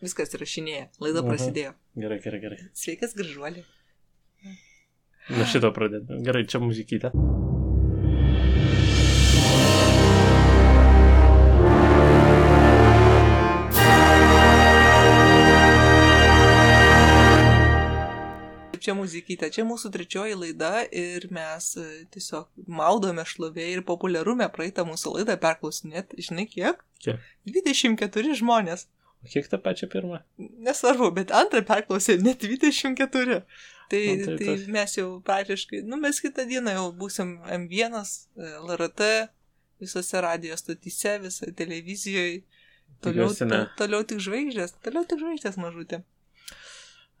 Viskas įrašinėja. Laida Aha. prasidėjo. Gerai, gerai, gerai. Sveikas, gražuolė. Nuo šito pradėti. Gerai, čia muzikytė. Čia muzikytė, čia mūsų trečioji laida ir mes e, tiesiog maudome šlovėje ir populiarume praeitą mūsų laidą perklausinėt. Žinai kiek? Kiek? 24 žmonės. O kiek tą pačią pirmą? Nesvarbu, bet antrą perklausė net 24. Tai, Nu, tai tai tas- mes jau praktiškai, nu mes kitą dieną jau būsim M1, e, LRT, visose radio stotyse, visoje televizijoje. Toliau, to, toliau tik žvaigždės, toliau tik žvaigždės mažutė.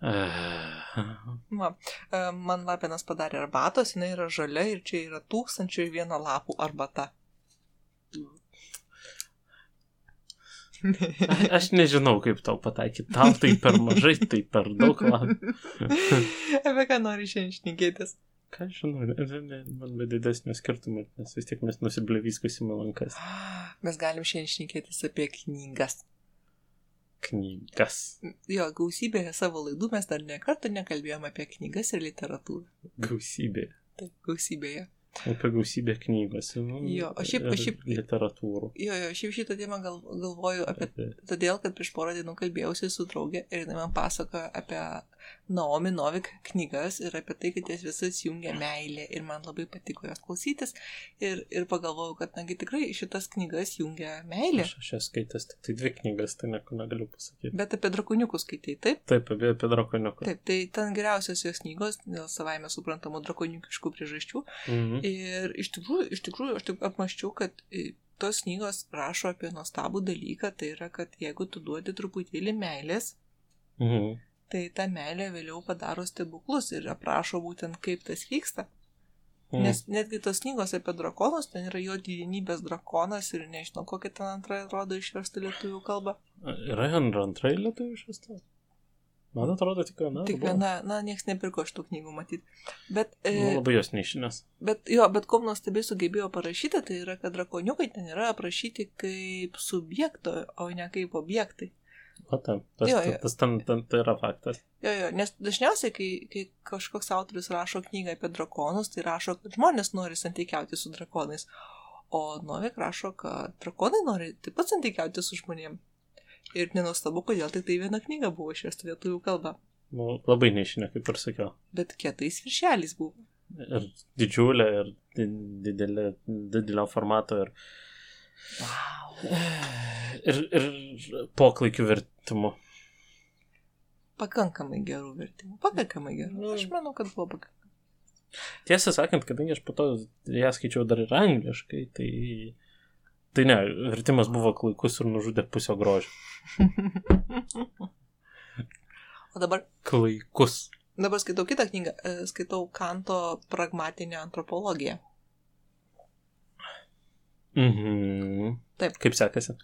Va, e, man Lapinas padarė arbatos, jinai yra žalia ir čia yra tūkstančio ir vieno lapų arbata. Aš nežinau, kaip tau pataikyti. Tau tai per mažai, tai per daug. Apie ką nori šiandien šnekėtis? Ką žinau, man be didesnio skirtumo, nes vis tiek mes nusiblevyskusim lankas. Mes galim šiandien šnekėtis apie knygas. Knygas. Jo, gausybėje savo laidų mes dar nekartą nekalbėjome apie knygas ir literatūrą. Gausybė. Taip, gausybėje. Apie gausybę knygos. nu, Jo, o šiaip- ir šiaip- Literatūrų. Jo, jo, šiaip šitą temą gal, galvoju apie... Apie... Todėl, kad prieš porą dienų kalbėjausi su draugė ir jinai man pasakojo apie Naomi Novik knygas ir apie tai, kad jas visas jungia meilė ir man labai patiko jos klausytis ir, ir pagalvojau, kad nagi tikrai šitas knygas jungia meilė. Aš, aš esu skaitęs tik tai dvi knygas, tai nieko negaliu pasakyti. Bet apie drakoniukus skaitai, taip? Taip, apie, apie drakoniuką. Taip, tai ten geriausios jos knygos dėl savaime suprantamų drakoniukiškų priežasčių. Mhm. Ir iš tikrųjų, iš tikrųjų aš taip apmaščiau, kad e, tos knygos rašo apie nuostabų dalyką, tai yra, kad jeigu tu duodi truputėlį meilės, Mhm. Tai ta meilė vėliau padaro stebuklus ir aprašo būtent kaip tas vyksta. Mhm. Nes netgi tos knygos apie drakonus, ten yra jo didinybės drakonas ir nežinau, kokia ten antra rodo išversta lietuvių kalba. Yra ir antrai lietuviškas tas? Man atrodo, tik viena. Tik viena, na, nieks nepirko šitų knygų matyti. Bet, e, Nu, labai jos neišinės. bet jo, bet kom nuostabiai sugebėjo parašyti, tai yra, kad drakoniukai ten yra aprašyti kaip subjekto, o ne kaip objektai. O ten, tas, Jo, jo, tas ten, ten, tai yra faktas. Jo, jo, nes dažniausiai, kai, kai kažkoks autorius rašo knygą apie drakonus, tai rašo, kad žmonės nori santykiauti su drakonais. O Novik rašo, kad drakonai nori taip pat santykiauti su žmonėm. Ir nenuostabu, kodėl tik tai viena knyga buvo išversta lietuvių kalba. Nu, labai neišinė, kaip ir sakiau. Bet kietais viršeliais buvo. Ir didžiulė, ir di- didelė, didelio formato, ir, Wow. ir, ir poklaikių vertimų. Pakankamai gerų vertimų. Pakankamai gerų. Aš manau, kad buvo pakankamai. Tiesą sakant, kadangi aš po to ją skaičiau dar ir angliškai, tai... Tai ne, vertimas buvo klaikus ir nužudė pusę grožio. o dabar, Klaikus. dabar skaitau kitą knygą. e, Skaitau Kanto pragmatinę antropologiją. Mhm. Taip. Kaip sekasi?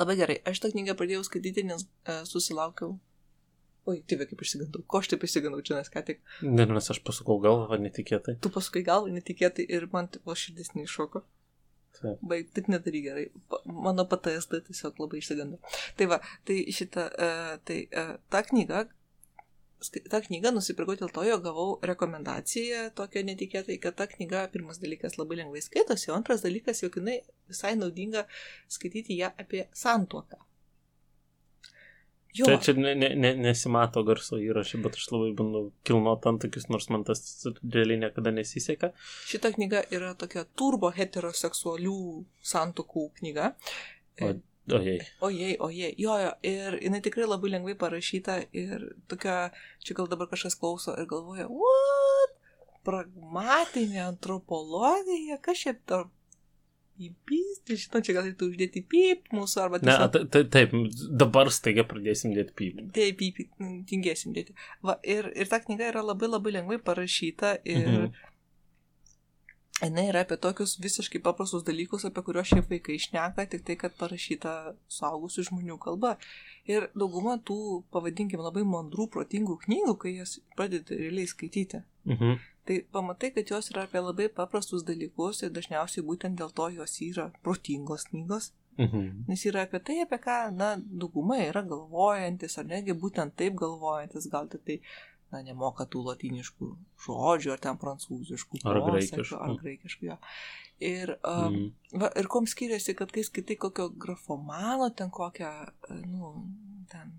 Labai gerai. Aš tą knygą pradėjau skaityti, nes e, susilaukiau. Oi, tai kaip išsigandau. Ko aš taip išsigandau čia, nes ką tik. Ne, nes aš pasukau galvą netikėtai. Tu pasukai galvą netikėtai ir man tipo širdis neiššoko. Taip. Baig, taip nedaryk gerai. Pa, mano PTSD tiesiog labai išsigando. Tai va, tai šitą, uh, tai uh, tą knygą, skai- tą knygą nusipirkau dėl to, jog gavau rekomendaciją tokią netikėtai, kad ta knyga pirmas dalykas labai lengvai skaitosi, o antras dalykas, jog jinai visai naudinga skaityti ją apie santuoką. Jo, Čia, čia ne, ne, ne, nesimato garso įrašė, bet aš labai bandau kilnuoti antakius, nors man tas realiai niekada nesiseka. šita knyga yra tokia turbo heteroseksualių santokų knyga. O, ojei. Ojei, ojei, jo, jo, ir jinai tikrai labai lengvai parašyta ir tokia, čia gal dabar kažkas klauso ir galvoja, what? Pragmatinė antropologija, kas čia tarp įpysti, žinau, čia galėtų uždėti pyp mūsų arba Ne, ta- ta- taip, dabar staiga pradėsim dėti pypį. Taip, pyp, tingėsim dėti. Va, ir, ir ta knyga yra labai labai lengvai parašyta ir Mhm. Jinai yra apie tokius visiškai paprastus dalykus, apie kuriuos šiaip vaikai išneka, tik tai, kad parašyta suaugusių žmonių kalba. Ir dauguma tų, pavadinkim, labai mandrų, protingų knygų, kai jas pradedi realiai skaityti. Mhm. Tai pamatai, kad jos yra apie labai paprastus dalykus ir dažniausiai būtent dėl to jos yra protingos knygos. Mhm. Nes yra apie tai, apie ką, na, dauguma yra galvojantis, ar negi būtent taip galvojantis, gal tai, na, nemoka tų latiniškų žodžių, ar ten prancūziškų, Ar posakių, graikiškų. Ar graikiškų, jo. Ir, um, Mhm. va, ir kom skiriasi, kad kai skaitai kokio grafomano, ten kokią, e, nu, ten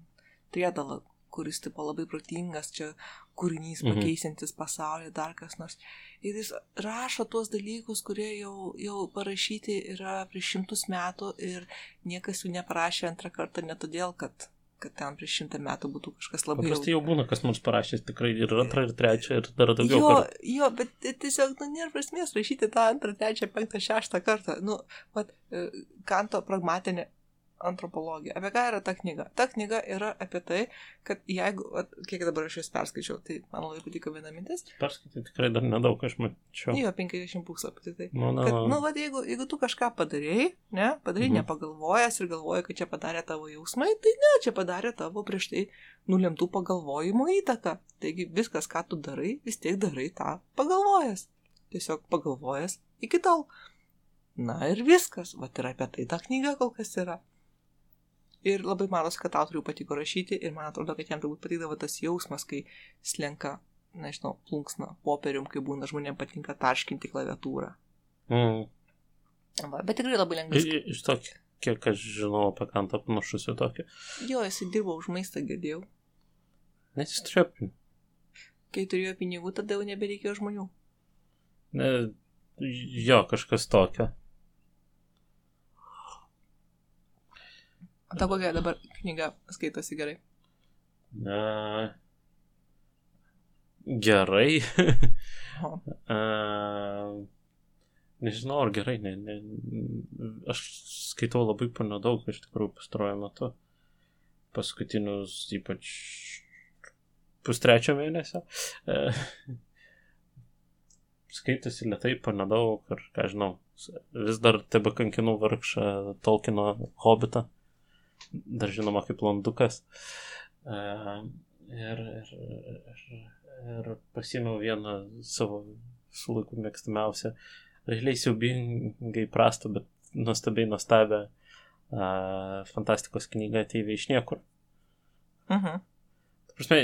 priedalą, kuris tipo labai protingas, čia kūrinys Mhm. pakeisintis pasaulį, dar kas nors. Ir jis rašo tuos dalykus, kurie jau, jau parašyti yra prieš šimtus metų ir niekas jų neparašė antrą kartą ne todėl, kad, kad ten prieš šimtą metų būtų kažkas labai Paprastai jau būna kas nors parašęs tikrai ir antrą, ir trečią, ir dar daugiau. Jo, kartų. jo, bet tiesiog, nu, nėra prasmės rašyti tą antrą, trečią, penktą, šeštą kartą. Nu, vat, e, Kanto pragmatinė antropologija. Apie ką yra ta knyga? Ta knyga yra apie tai, kad jeigu, vat, kiek dabar aš jas perskaičiau, tai man labai patiko viena mintis. Perskaityti tikrai dar nedaug, aš mačiau. Jo, 50 puslapių. Tai, tai. Nu, na, Kad, nu, vat, jeigu, jeigu tu kažką padarėjai, ne, padarai Mhm. nepagalvojęs ir galvoji, kad čia padarė tavo jausmai, tai ne, čia padarė tavo prieš tai nulemtų pagalvojimo įtaką. Taigi viskas, ką tu darai, vis tiek darai tą pagalvojęs. Tiesiog pagalvojęs iki tol. Na ir viskas, va ir apie tai ta knyga kol kas yra. Ir labai matosi, kad autoriui patiko rašyti ir man atrodo, kad jam turbūt patikdavo tas jausmas, kai slenka, nežinau, plunksna popierium, kai būna žmonėms patinka tarškinti klaviatūrą. mm. Va, bet tikrai labai lengvai. Iš to, kiek aš žinau apie kantą panašus į tokį. Jo, jisai dirbo už maistą, girdėjau. Nes jis turėjo pinigų. Kai turėjo pinigų, tada jau nebereikėjo žmonių. Ne, jo, kažkas tokio. O ta kokia dabar knyga skaitosi gerai. Ne, gerai. A, nežinau, ar gerai, ne, ne, aš skaitau labai po nedaug iš tikrųjų pastaruoju metu. Paskutinius ypač pustrečio mėnesio. E, skaitosi lietai po nedaug ir, ką žinau, vis dar tebe kankinu vargšą Tolkieno hobitą. Dar žinoma kaip landukas. E, ir, ir, ir, ir pasėmiau vieną savo su laiku mėgstamiausią, realiai siaubingai prastą, bet nuostabiai nuostabę uh, fantastikos knygą Ateiviai iš niekur. mhm. Ta prasme,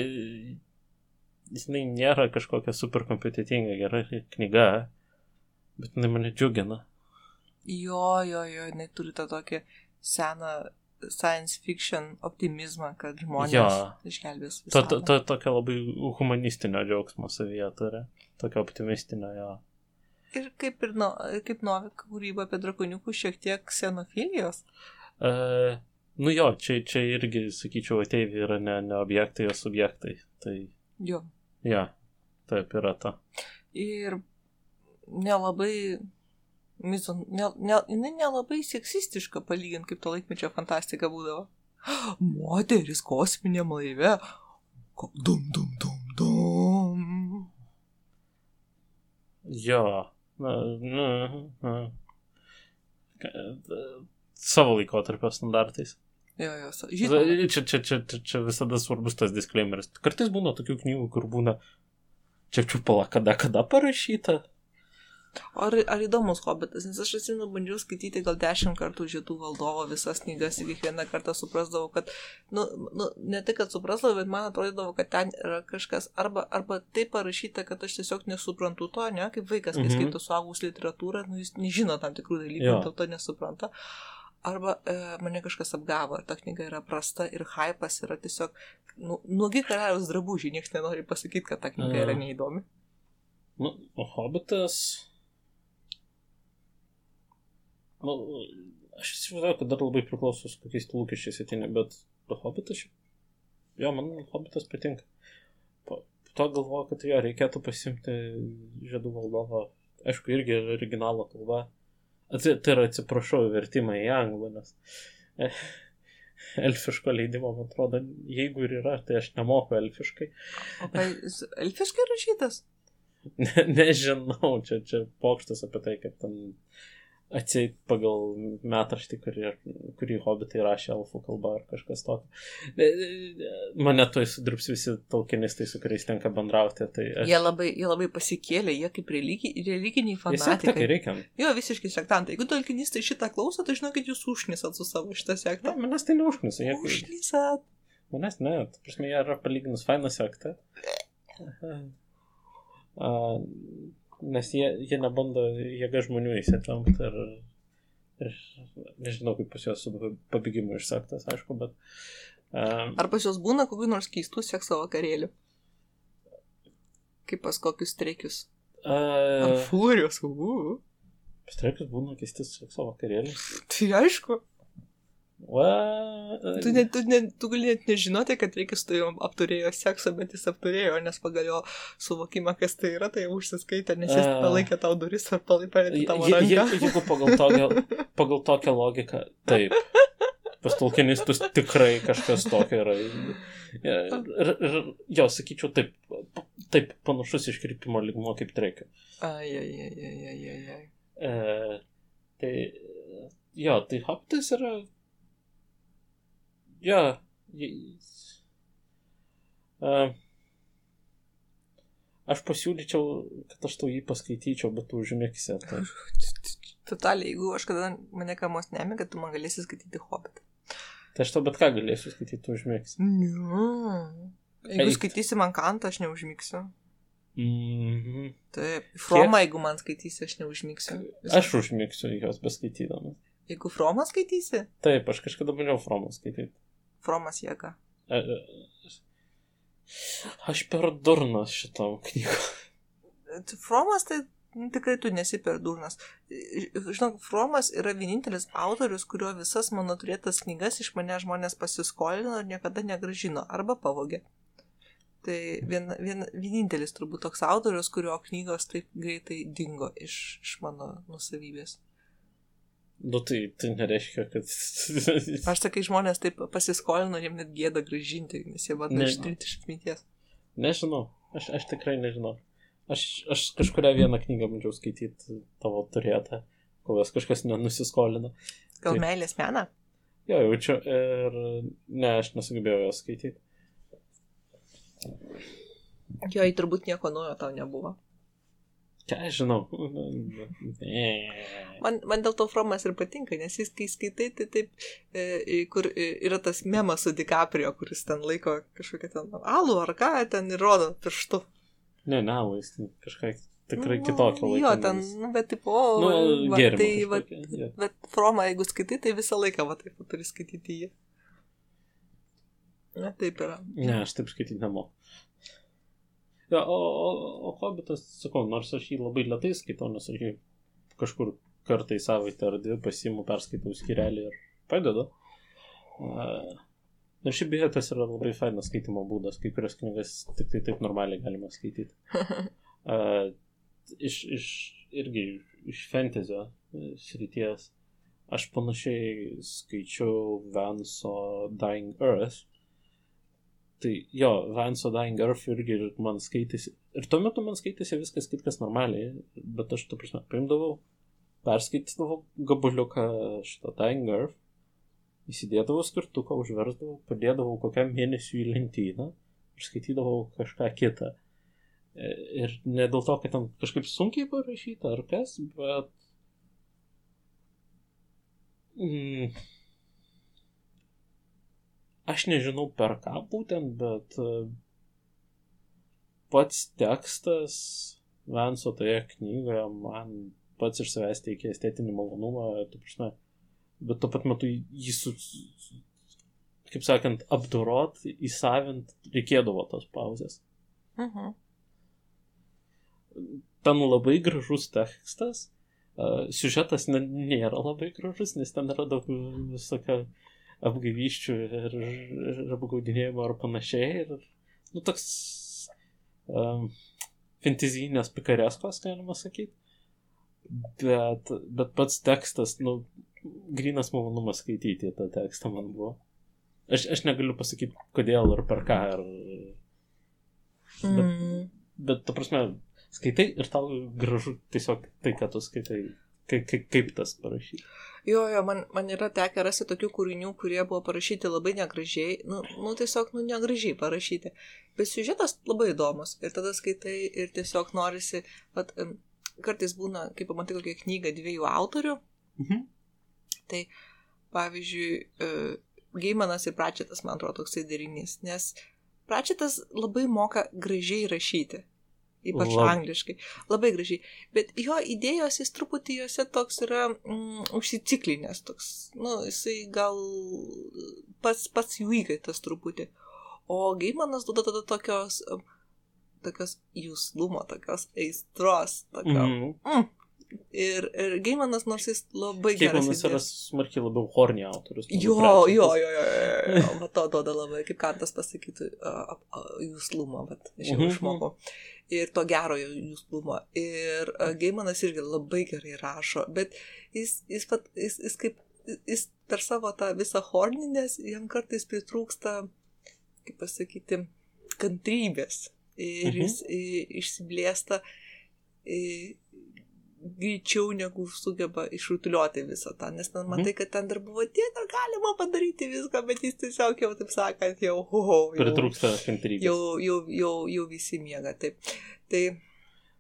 jinai nėra kažkokia super kompetitinga gera knyga, bet jinai mane džiugina. Jo, jo, jo, jinai turi tą tokį seną science fiction optimizmą, kad žmonės Jo. išgelbės To, visą. to, to tokio labai humanistinio džiaugsmo savyje turi, tokio optimistinio jo. Ir kaip ir no, kaip Novik kūryba apie drakoniukus šiek tiek ksenofilijos. Uh, nu jo, čia, čia irgi, sakyčiau, ateiviai yra ne, ne objektai, o subjektai. Tai, Jo. ja, taip yra ta. Ir nelabai, mizon, ne, ne, jinai nelabai seksistiška palyginti, kaip to laikmečio fantastika būdavo. Moteris kosminėm laive. Dum, dum, dum, dum. Jo, na, na, na. Savo laikotarpio standartais. Jo, jo, žinoma. Čia, čia, čia, čia, čia visada svarbus tas disclaimeris. Kartais būna tokių knygų, kur būna čia čiupala kada, kada parašyta. Ar, ar įdomus hobitas, nes aš atsimenu, bandžiau skaityti gal dešimt kartų žietų valdovo visas knygas ir kiekvieną kartą suprasdavau, kad, nu, nu, ne tik, kad suprasdavau, bet man atrodydavo, kad ten yra kažkas arba, arba taip parašyta, kad aš tiesiog nesuprantu to, ne, kaip vaikas, kai Mhm. skaito suaugus literatūrą, nu, jis nežino tam tikrų dalykų, dėl to nesupranta. Arba e, mane kažkas apgavo, ar ta knyga yra prasta ir hypas yra tiesiog, nu, nuogi karaliaus drabužiai, niekas nenori pasakyti, kad ta knyga yra neįdomi. Nu, o Hobbitas. Nu, aš įsivaizduoju, kad dar labai priklauso su kokiais lūkesčiais ateini, bet Hobbitas šiaip. Jo, man Hobbitas patinka. Po, po to galvoju, kad jo reikėtų pasimti žiedų valdovą. Aišku, irgi originalo kalba. Atsi, tai yra, atsiprašau, vertimą į anglų, nes eh, elfiško leidimo, man atrodo, jeigu ir yra, tai aš nemoku elfiškai. O jis elfiškai rašytas? Ne, nežinau, čia, čia pokštas apie tai, kaip ten atseit pagal metraštį, kurį, kurį hobitai rašė alfų kalba ar kažkas tokio. E, e, Mane to įsidirbs visi tolkinistai, su kuriais tenka bendrauti. Tai aš... Jie labai, jie labai pasikėlė, jie kaip religi, religiniai fanatikai. kai reikia. Jo, visiškai sektantai. Jeigu tolkinistai šitą klauso, tai žinokit, jūs užnisat su savo šitą sektą. manęs tai neužknisa. Jie... Užnisat. Manęs ne, ta prasme, jie yra palyginus faina sekta. A, nes jie, jie nebando jėga žmonių įsitempti ir, ir nežinau, kaip pas juos su pabėgimu iš sektas, aišku, bet a, Ar pas juos būna kokių nors keistų sekso vakarėlių? Kaip pas kokius streikius. Ar a, fūrijos, uu. Streikas būna keisti sekso vakarėlį. Tai aišku. Va. Tu, ne, tu, ne, tu gali net nežinoti, kad reikia su tavim apturėjo sekso, bet jis apturėjo, nes pagal jo suvokimą, kas tai yra, tai užsiskaitė, nes jis A. palaikė tau duris ar palaikė tavo Je- je- ranką. Jeigu pagal tokią, pagal tokią logiką, taip. Pas tolkienistus tikrai kažkas tokio yra. Ir, ir, ir jo, sakyčiau, taip, taip panašus iškrypimo ligmo kaip treikio. Ai, ai, ai, ai, ai, ai, ai. E, tai, jo, tai hoptis yra. E, aš pasiūlyčiau, kad aš tau jį paskaityčiau, bet tu užmėgsi. Tai. Totaliai, jeigu aš kada mane kamos nemiga, tu man galėsi skaityti hobitą. tai aš tau bet ką galėsiu skaityti, tu užmėgsi. Ne. Jeigu Eik. skaitysi man kantą, aš neužmygsiu. Mhm. Taip. Fromą, jeigu man skaitysi, aš neužmygsiu. Aš užmėgsiu jos beskaitydamas. Jeigu Fromą skaitysi, Taip, aš kažkada bandžiau Fromą skaityti. Fromas jėga. E, e, Aš per durnas šitam knygą. Fromas tai nu, tikrai tu nesi per durnas. Žinok, Fromas yra vienintelis autorius, kurio visas mano turėtas knygas iš mane žmonės pasiskolino ir niekada negražino arba pavogė. Tai vien, vien, vienintelis turbūt toks autorius, kurio knygos taip greitai dingo iš, iš mano nusavybės. Nu tai, tai nereiškia, kad... Aš sakai, žmonės taip pasiskolino ir jiems net gėda gražinti, nes jie bando ištirti iš atminties. Nežinau, aš, aš tikrai nežinau. Aš, aš kažkuria vieną knygą bandžiau skaityti tavo turėtą, kol jos kažkas nenusiskolino. Gal Taip. meilės meną? Jo, jaučiu ir... Ne, aš nesugebėjau jos skaityti. Jo, turbūt nieko naujo tau nebuvo. Ką aš žinau. Man, man dėl to Fromas ir patinka, nes jis, kai skaitai, tai taip, e, kur yra tas memas su DiCaprio, kuris ten laiko kažkokią ten alų ar ką, ten ir rodo pirštu. Ne, ne, jis kažką tikrai Nu, kitokio laiko. Jo, ten, nu, bet tipo, o, Nu, va, tai, va, jo. bet Fromą, jeigu skaitai, tai visą laiką, va, taip, turi skaityti jį. Na, taip yra. Ne, aš taip skaityti nemoku. Ja, o, o, o Hobbitas, sakau, nors aš jį labai lietai skaitau, nes aš jį kažkur kartą į savaitę ar dvi pasiimu, perskaitau skirelį ir padedu. Uh, ir šiaip beje, tas yra labai fainas skaitimo būdas, kai kurias knygas tik tai taip normaliai galima skaityti. Uh, iš, iš, irgi iš fantasio e, srities. Aš panašiai skaičiau Vanso Dying Earth. Tai jo, Vanso Dying Earth irgi ir man skaitėsi. Ir tuo metu man skaitėsi viskas kitkas normaliai, bet aš, tu prasme, paimdavau, perskaitydavau gabuliuką šitą Dying Earth, įsidėdavau skirtuką, užversdavau, padėdavau kokiam mėnesiui į lentyną ir skaitydavau kažką kitą. E, Ir ne dėl to, kad ten kažkaip sunkiai parašyta ar kas, bet... Mm, aš nežinau per ką būtent, bet e, pats tekstas Vanso toje knygoje man pats iš savęs teikia estetinį malonumą, tu prasme, bet tuo pat metu jį, su, kaip sakant, apdorot, įsavint reikėdavo tos pauzės. Mhm. ten labai gražus tekstas, uh, siužetas nėra labai gražus, nes ten yra daug visokio apgaivyščių ir, ir apgaudinėjimo ar panašiai. Ir, nu, toks um, fantazinės pikareskos, galima sakyti. Bet, bet pats tekstas, nu, grinas malonumas skaityti tą tekstą man buvo. Aš, aš negaliu pasakyti, kodėl ir per ką. Ar, bet, Mm. bet, ta prasme, skaitai ir tau gražu tiesiog tai, ką tu skaitai. Kaip, kaip, kaip tas parašyti? Jo, jo, man, man yra tekę rasti tokių kūrinių, kurie buvo parašyti labai negražiai, nu, nu tiesiog, nu, negražiai parašyti. Bet siužetas labai įdomus. Ir tada skaitai ir tiesiog norisi, pat, kartais būna, kai pamatai kokią knygą dviejų autorių, Mhm. tai pavyzdžiui, uh, Geimanas ir Pračetas, man atrodo, toksai derinys, nes Pračetas labai moka gražiai rašyti. Ypač Lab- angliškai. Labai gražiai. Bet jo idėjos jis truputį juose toks yra mm, užsiciklinęs. Toks, nu, jisai gal pats, pats jų įkaitas truputį. O Geimanas duoda tada tokios, um, tokios jūslumo, tokios aistros. Tokio, Mhm. mm. Ir, ir Geimanas, nors jis labai geras. Kiekvienas yra smarkiai labiau horny autorius. Jo, Pratčetas. jo, jo, jo, jo, jo. To duoda labai, kaip Kantas pasakytų, a- a- jūslumo, bet aš jau Mhm. išmokau. Ir to gerojo jūslumo. Ir a, Geimanas irgi labai gerai rašo, bet jis, jis, pat, jis, jis kaip, jis per savo tą visą horninės, jam kartais pritrūksta, kaip pasakyti, kantrybės. Ir Mhm. jis i, išsiblėsta i, greičiau negu sugeba išrutuliuoti visą tą, nes ten matai, kad ten dar buvo tiek, dar galima padaryti viską, bet jis tiesiog jau, taip sakant, jau, ho, ho, jau, Pritrūksta kantrybės. jau, jau, jau, jau visi miega. Taip. Tai,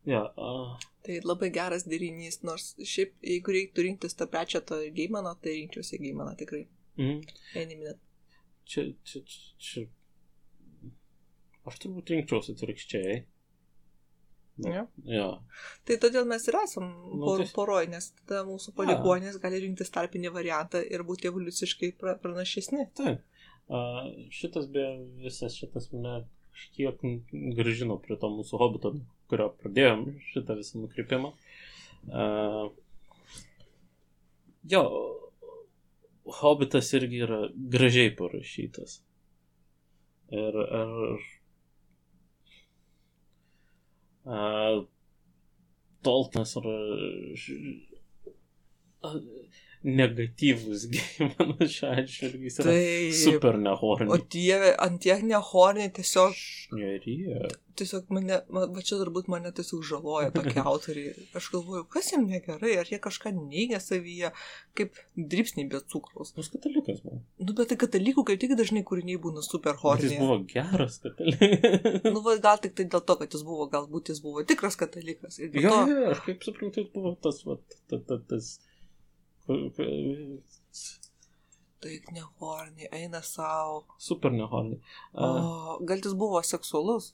Ja, a, tai labai geras derinys, nors šiaip, jeigu reiktų rinktis tą prečią to Geimano, tai rinkčiausi Geimaną tikrai. mhm. Any minute. čia, čia, čia, čia. Aš turbūt rinkčiausi atvirkščiai. Jo. Jo. Tai todėl mes ir esam Nu, por, tai- poroj, nes tada mūsų palikuonės gali rinktis tarpinį variantą ir būti evoliuciškai pra, pranašesni. Taip. A, šitas be visas šitas mane kažkiek gražino prie to mūsų hobito, kurio pradėjom šitą visą nukrypimą. A, jo, hobitas irgi yra gražiai parašytas. Ir, ir a, Tolkienas yra ž- a, negatyvus gėjimas šiuo atžvilgiu. Tai. super O nehorny. dieve, ant tiek nehorniai tiesiog, Šnerija. tiesiog mane, ma- va čia turbūt mane tiesiog žaloja tokie autoriai. Aš galvoju, kas jiems negerai, ar jie kažką neigia savyje, kaip dripsniai be cukraus. Jis katalikas buvo. Nu, bet tai katalikų kaip tik dažnai kūriniai būna super horniai. Jis buvo geras katalikas. Nu, va, gal tik tai dėl to, kad jis buvo, galbūt jis buvo tikras katalikas. Jo, to, jo, aš kaip suprantu, buvo tas, va, ta, ta, tas. ku- ku- tai ne horniai, eina savo. Super nehorny. O, gal jis buvo seksualus?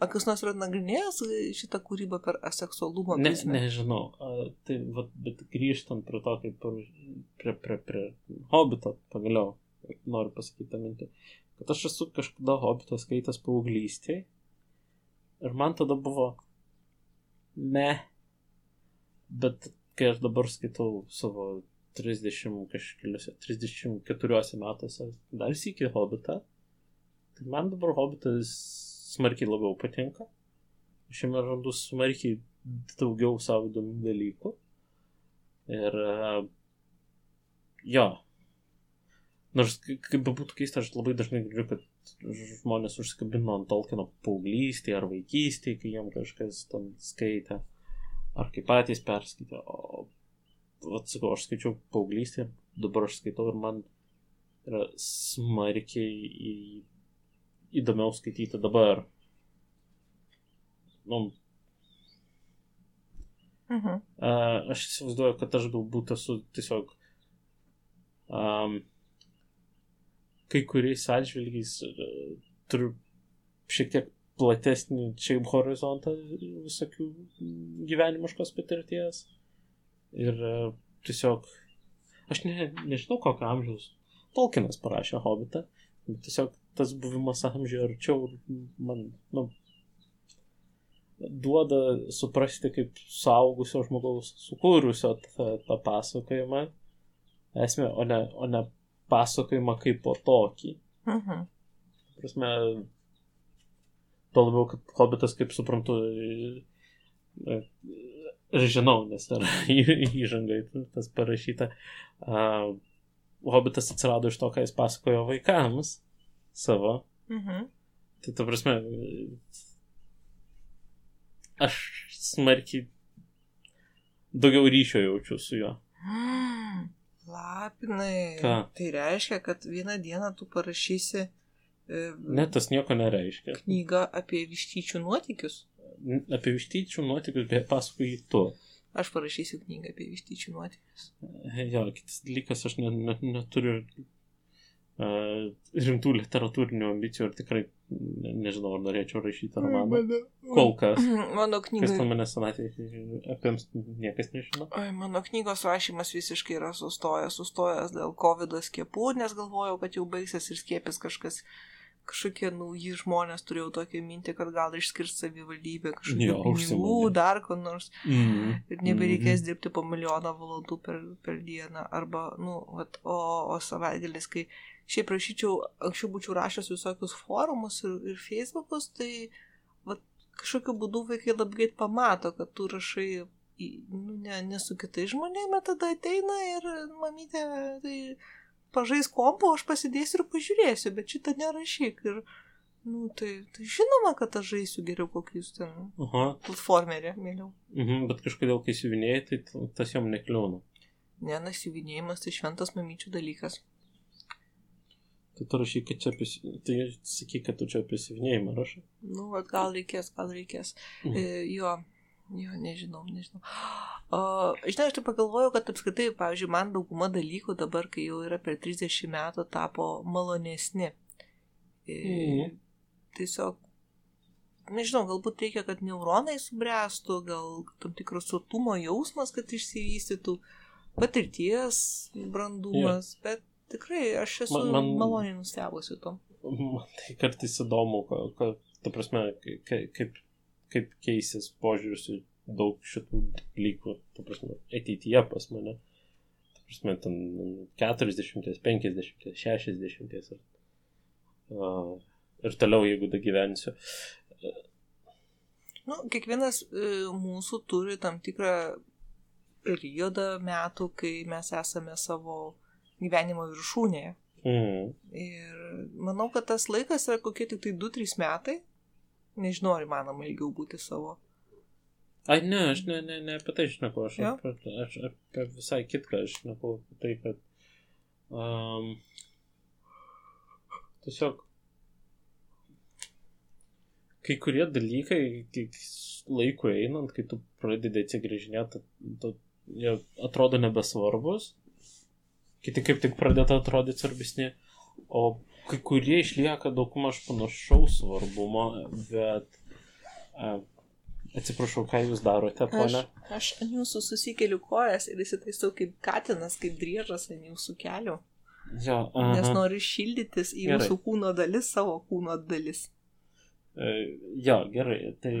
Ar kas nors yra nagrinėjęs šitą kūrybą per aseksualumą? Ne, nežinau. A, tai, va, bet grįžtant prie to, kaip prie, prie, prie Hobbito, pagaliau, noriu pasakyti tą mintį, kad aš esu kažkada Hobbitą skaitęs paauglystėje ir man tada buvo me, bet kai aš dabar skaitau savo 30 kažkeliuose, 34 metuose dar sėki Hobbitą, tai man dabar Hobbitas smarkiai labiau patinka. Aš jame randu smarkiai daugiau savo įdomių dalykų. Ir uh, jo. Nors kaip bebūtų keista, aš labai dažnai girdžiu, kad žmonės užsikabino ant Tolkieno paauglystėje ar vaikystėje, kai jiem kažkas ten skaitė, ar kai patys perskaitė. O, atsakau, aš skaičiau paauglystėje, dabar aš skaitau ir man yra smarkiai į, įdomiau skaityti dabar. Nu, Mhm. A, aš įsivaizduoju, kad aš galbūt esu tiesiog um, kai kuriais atžvilgiais e, turiu šiek tiek platesnį šiaip horizontą visokių gyvenimiškos patirties. Ir e, tiesiog, aš ne, nežinau kokio amžiaus Tolkienas parašė Hobbitą, bet tiesiog tas buvimas amžiuje arčiau man, nu, duoda suprasti kaip suaugusio žmogaus sukūrusio tą, tą pasakojimą esmę, o ne, o ne pasakojimą kaip po tokį. Mhm. Prasme, to labiau, kad Hobbitas, kaip suprantu, e, ir žinau, nes yra įžangai tas parašyta, uh, Hobbitas atsirado iš to, ką jis pasakojo vaikams savo. Mhm. Tai ta prasme, aš smarkiai daugiau ryšio jaučiu su juo. Mm, lapinai. Ką? Tai reiškia, kad vieną dieną tu parašysi e, Ne, tas nieko nereiškia. knygą apie vištyčių nuotykius. Apie vištyčių nuotykius beje pasakoji tu. Aš parašysiu knygą apie vištyčių nuotykius. Jo, kitas dalykas, aš ne, ne, neturiu uh, rimtų literatūrinių ambicijų ir tikrai ne, nežinau, ar norėčiau rašyti romaną. Kol kas. Mano Kas knyga. ten manęs senatvėje apims, niekas nežino. Oi, mano knygos rašymas visiškai yra sustojęs, sustojęs dėl COVID skiepų, nes galvojau, kad jau baigsis ir skiepis kažkas, kažkokie nauji žmonės turėjau tokią mintį, kad gal išskirs savivaldybė kažkokių pinigų, dar ko nors Mm. ir nebereikės dirbti po milijoną valandų per, per dieną. Arba, nu, vat, o, o savaitgalis, kai šiaip rašyčiau, anksčiau būčiau rašęs visokius forumus ir, ir Facebookus, tai vat, kažkokiu būdu vaikai labai greit pamato, kad tu rašai nu, ne, ne su kitais žmonėmis, tada ateina ir mamytė, tai pažais kompo, aš pasidėsiu ir pažiūrėsiu, bet šitą nerašyk. Ir, nu, tai, tai žinoma, kad aš žaisiu geriau kokius ten Aha, platformerį, mėliau. mhm, bet kažkodėl, kai siuvinėjai, tai tas jom nekliūna. Ne, nasiuvinėjimas tai šventas mamyčių dalykas. Tai tu rašy, kad čia apie... Tai sakyk, kad tu čia apie siuvinėjimą rašai. Nu, gal reikės, gal reikės. Mhm. E, jo, jo, nežinau, nežinau. O, žinai, aš tai pagalvojau, kad apskritai, pavyzdžiui, man dauguma dalykų dabar, kai jau yra per 30 metų, tapo malonesni. E, Mhm. Tiesiog, nežinau, galbūt reikia, kad neuronai subręstų, gal tam tikras sotumo jausmas, kad išsivystytų, patirties brandumas, bet tikrai aš esu Man- man- maloniai nustebusi tom. Man tai kartais įdomu, ka, ka, ta prasme, ka, kaip, kaip keisis požiūris į daug šitų dalykų, ta prasme, ateityje pas mane. Ta prasme, ten 40, 50, 60 ir, uh, ir toliau, jeigu da gyvensiu. Nu, kiekvienas e, mūsų turi tam tikrą periodą metų, kai mes esame savo gyvenimo viršūnėje. Mm. Ir manau, kad tas laikas yra kokie tik tai 2-3 metai. Nežinau, ar įmanoma ilgiau būti savo. Ai, ne, aš ne, ne, ne apie tai šneku, aš, Jo? apie, aš apie visai kitką, šneku apie tai, kad um, tiesiog kai kurie dalykai, kai laiku einant, kai tu pradedi atsigrėžinėti, tu, jie atrodo nebesvarbus, kiti kaip tik pradeda atrodyti svarbesni, o kai kurie išlieka daugmaž panašaus svarbumo, bet uh, atsiprašau, ką jūs darote, Aš, ponia? aš ant jūsų susikeliu kojas ir įsitaisau kaip katinas, kaip driežas ant jūsų kelių. Jo, Nes aha. noriu šildytis į Gerai. jūsų kūno dalis, savo kūno dalis. E, Jo, gerai, tai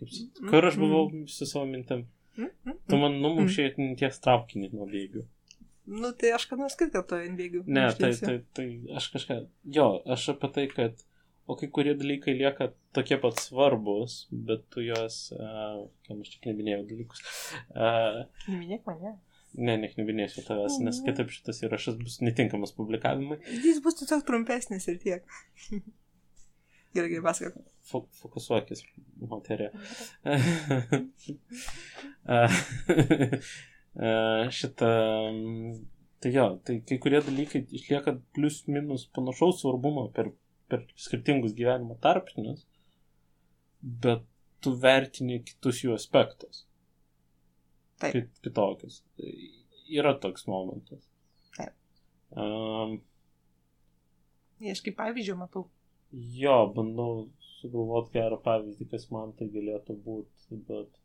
kaip, kur aš buvau su savo mintim? Mm, mm, Tu man numušė ties traukinį nuo bėgių. Nu, tai aš ką nors kitą to indėgiu. Ne, tai, tai, tai aš kažką. Jo, aš apie tai, kad. O kai kurie dalykai lieka tokie pat svarbus, bet tu juos. Uh, kam aš čia knebinėjau dalykus. Uh, Minėk mane. ne, neknebinėsiu tavęs, nes Mhm. kitaip šitas įrašas bus netinkamas publikavimui. Jis bus tiesiog trumpesnis ir tiek. gerai, gerai, pasakok. Fo- Fokusuokis, moterė. Šitą. Tai jo, tai kai kurie dalykai išlieka plius minus panašaus svarbumo per, per skirtingus gyvenimo tarpinius, bet tu vertini kitus jų aspektus. Taip. Kit, kitokius. Yra toks momentas. Taip. Um, Aš kaip pavyzdžio matau. Jo, bandau sugalvoti gerą pavyzdį, kas man tai galėtų būti, bet...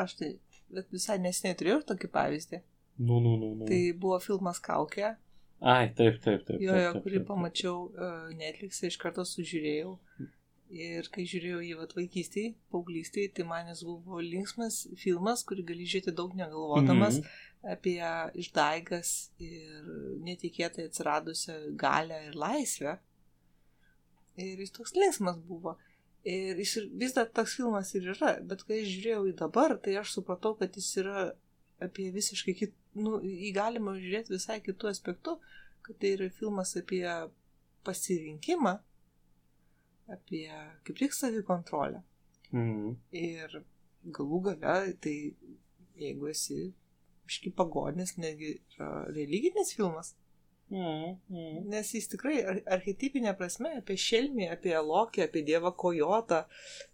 Aš tai bet visai nesiniai turėjau tokį pavyzdį. Nu, nu, nu, nu. Tai buvo filmas Kaukė, Ai, taip, taip, taip. jo, jo, kurį pamačiau uh, Netflix'e, iš karto sužiūrėjau. Ir kai žiūrėjau jį vaikystėje, paauglystėje, tai man jis buvo linksmas filmas, kurį gali žiūrėti daug negalvodamas Mhm. apie išdaigas ir netikėtai atsiradusią galę ir laisvę. Ir jis toks linksmas buvo. Ir jis ir- vis dar toks filmas ir yra, bet kai aš žiūrėjau į dabar, tai aš supratau, kad jis yra apie visiškai kit, nu, jį galima žiūrėti visai kitų aspektų, kad tai yra filmas apie pasirinkimą, apie kaip tik savikontrolę. Mhm. Ir galų gale tai jeigu esi iški pagonis, netgi yra religinis filmas. Mm, mm. Nes jis tikrai ar- archetipinė prasme apie šelmį, apie lokį, apie dievą kojotą,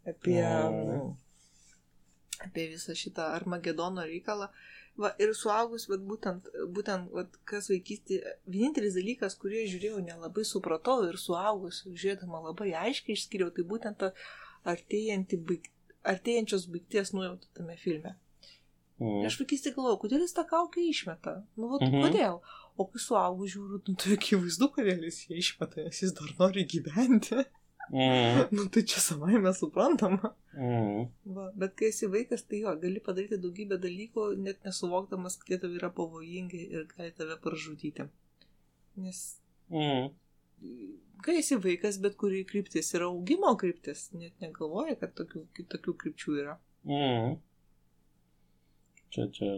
apie, Mm. apie visą šitą Armagedono reikalą. Va, ir suaugus, vat, būtent, būtent vat, kas vaikystė, vienintelis dalykas, kurį žiūrėjau, nelabai supratau ir suaugus, žiūrėdama labai aiškiai išskiriau, tai būtent ta artėjanti baig, artėjančios baigties nuojauta tame filme. Mm. Aš vaikystė galvojau, kodėl jis tą kaukę išmeta? Nu, vat, Mhm. kodėl? O kai suaugus žiūriu, nu, tai akivaizdu, kodėl jis ją išmeta, nes jis dar nori gyventi. Mm. nu, tai čia savai mes suprantama. Mm. Va, bet kai esi vaikas, tai jo, gali padaryti daugybę dalykų, net nesuvokdamas, kad jie tau yra pavojingi ir gali tave pražudyti. Nes Mm. kai esi vaikas, bet kuri kryptis yra augimo kryptis, net negalvoji, kad tokių, tokių krypčių yra. Mm. Čia, čia.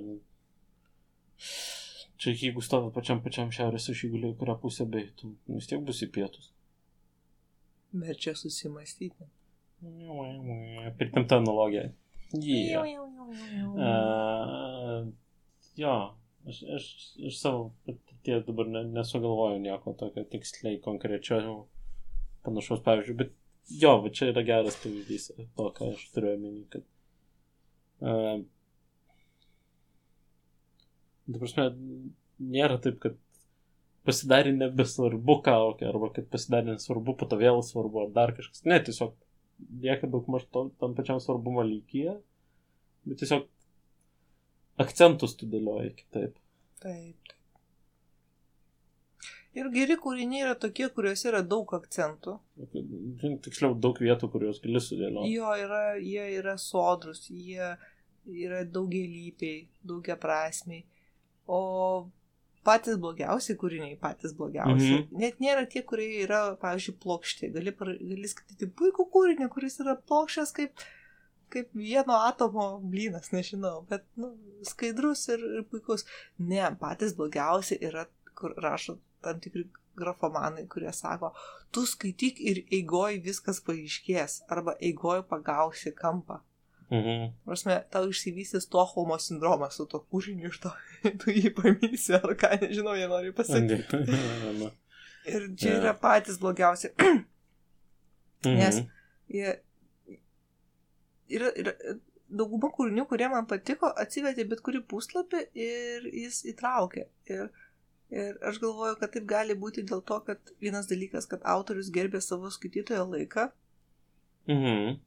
Čia jeigu stovi pačiam pačiam šiaurės ašigulį, kurią pusę beitum, vis tiek bus į pietus. Verčia susimastyti. Pritempta analogija. Jau, Yeah. Uh, jo, aš, aš iš savo patirties dabar ne, nesugalvoju nieko tokio tiksliai konkrečio panašaus pavyzdžių, bet jo, va čia yra geras pavyzdys to, ką aš turiu omeny, kad uh, ta prasme, nėra taip, kad pasidarė nebesvarbu kaukė, arba kad pasidarė nesvarbu, po to vėl svarbu, ar dar kažkas. Ne, tiesiog lieka daug maž tam pačiam svarbumo lygyje, bet tiesiog akcentus tu dėlioji kitaip. Taip. Ir geri kūriniai yra tokie, kuriuose yra daug akcentų. Žinai, Tiksliau, daug vietų, kuriuos gali sudėlioti. Jo, yra, jie yra sodrus, jie yra daugialypiai, daugia prasmiai. O patys blogiausi kūriniai, patys blogiausi. Mhm. Net nėra tie, kurie yra, pavyzdžiui, plokšti. Gali, gali skaityti puikų kūrinį, kuris yra plokščias kaip, kaip vieno atomo blynas, nežinau, bet nu, skaidrus ir, ir puikus. Ne, patys blogiausi yra, kur rašo tam tikri grafomanai, kurie sako, tu skaityk ir eigoj viskas paaiškės, arba eigoj pagausi kampą. Mhm. Prasme, tau išsivystys Stokholmo sindromas su to kūriniu ir to, tu jį pamilsi, ar ką, nežinau, jie nori pasakyti. Mhm. Ir čia Jo. yra patys blogiausi. Nes jie yra, yra dauguma kūrinių, kurie man patiko, atsivedė bet kurį puslapį ir jis įtraukė. Ir, ir aš galvoju, kad taip gali būti dėl to, kad vienas dalykas, kad autorius gerbė savo skaitytojo laiką Mhm.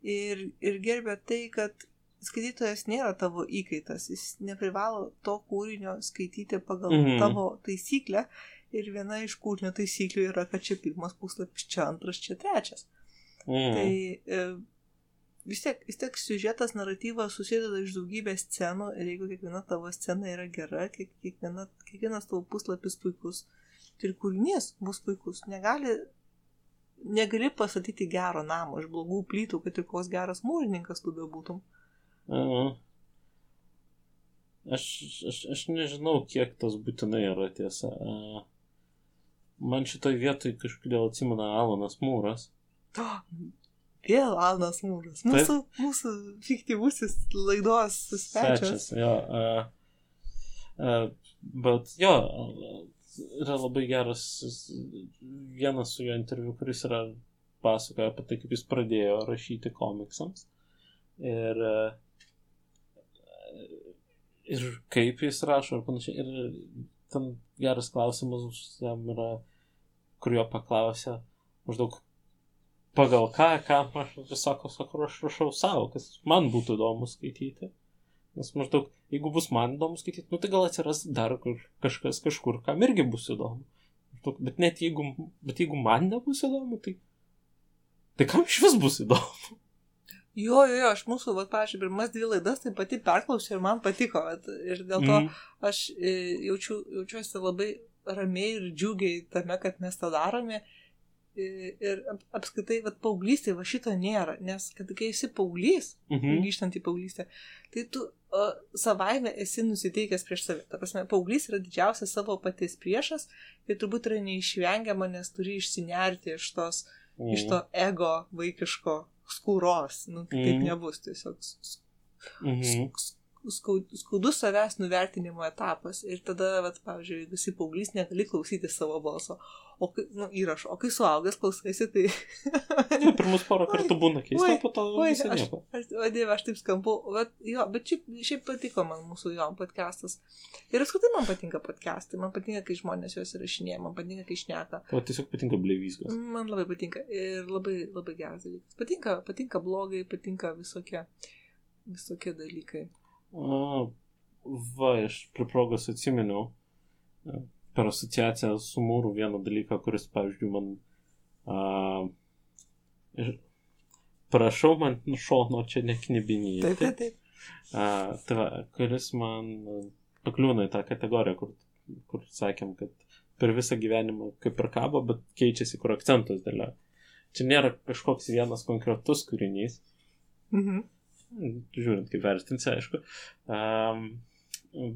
Ir, ir gerbė tai, kad skaitytojas nėra tavo įkaitas, jis neprivalo to kūrinio skaityti pagal Mhm. mhm. tavo taisyklę. Ir viena iš kūrinio taisyklių yra, kad čia pirmas puslapis, čia antras, čia trečias. Mhm. Tai e, vis tiek, vis tiek siužetas, naratyvas susideda iš daugybės scenų ir jeigu kiekviena tavo scena yra gera, kiek, kiekviena, kiekvienas tavo puslapis puikus, tai ir kūrinys bus puikus. Negali, negali pastatyti gero namo iš blogų plytų, kad ir koks geras mūrininkas tu bebūtum. Mhm. Aš, aš, aš nežinau, kiek tas būtinai yra tiesa. Man šitoj vietoj kažkodėl atsimena Alanas Mūras. To, vėl Alnas Mūras, mūsų, mūsų fiktyvusis laidos svečias. jo. A, a, bet jo, yra labai geras vienas su jo interviu, kuris yra pasakoja apie tai, kaip jis pradėjo rašyti komiksams. Ir, a, ir kaip jis rašo ir panašiai. Ir ten geras klausimas jam yra, kur jo paklausė maždaug pagal ką, ką aš sako, sako, aš rašau savo, kas man būtų įdomu skaityti. Nes maždaug, jeigu bus man įdomu skaityti, nu tai gal atsiras dar kažkas kažkur, kam irgi bus įdomu. Bet net jeigu, bet jeigu man nebus įdomu, tai, tai kam iš vis bus įdomu? Jo, jo, jo, aš mūsų, va, pažiūrėjau, pirmas dvi laidas tai pati perklausiau ir man patiko. vat, Ir dėl to Mm. aš e, jaučiu, jaučiuosi labai ramiai ir džiugiai tame, kad mes tą darome. E, Ir ap- apskritai, va, paauglystė, va šito nėra, nes kad kai esi paauglys, Mhm. grįžtant į paauglystę, tai tu savaime esi nusiteikęs prieš save. Ta prasme, paauglys yra didžiausias savo paties priešas ir turbūt yra neišvengiama, nes turi išsinerti iš tos, Mm. iš to ego vaikiško skūros. Nu, kitaip Mhm. nebus tiesiog Mhm. s- skaud- skaudus savęs nuvertinimo etapas. Ir tada, vat, pavyzdžiui, esi paauglys, negali klausyti savo balso. O kai, nu, įrašo, o kai suaugęs klausaisi, tai... Nu, pirmus porą kartų būna keista, po to Oi, aš, aš, o dieve, aš taip skambu, bet, jo, bet šiaip, šiaip patiko man mūsų jo podcastas. Ir apskritai man patinka podcastai, man patinka, kai žmonės juos įrašinėja, man patinka, kai šneka. O tiesiog patinka bleivyskas. Man labai patinka ir labai, labai geras dalykas. Patinka, patinka blogai, patinka visokie, visokie dalykai. A, va, aš prie progos atsiminiau per asociaciją su mūru vieną dalyką, kuris, pavyzdžiui, man a, ir prašau man šono čia neknibinyti. Taip, taip, taip. A, tai va, kuris man pakliūna į tą kategoriją, kur, kur sakėm, kad per visą gyvenimą kaip ir kabo, bet keičiasi, kur akcentus dėlioja. Čia nėra kažkoks vienas konkretus kūrinys, Mhm. žiūrint, kaip vertinsi, aišku. Um,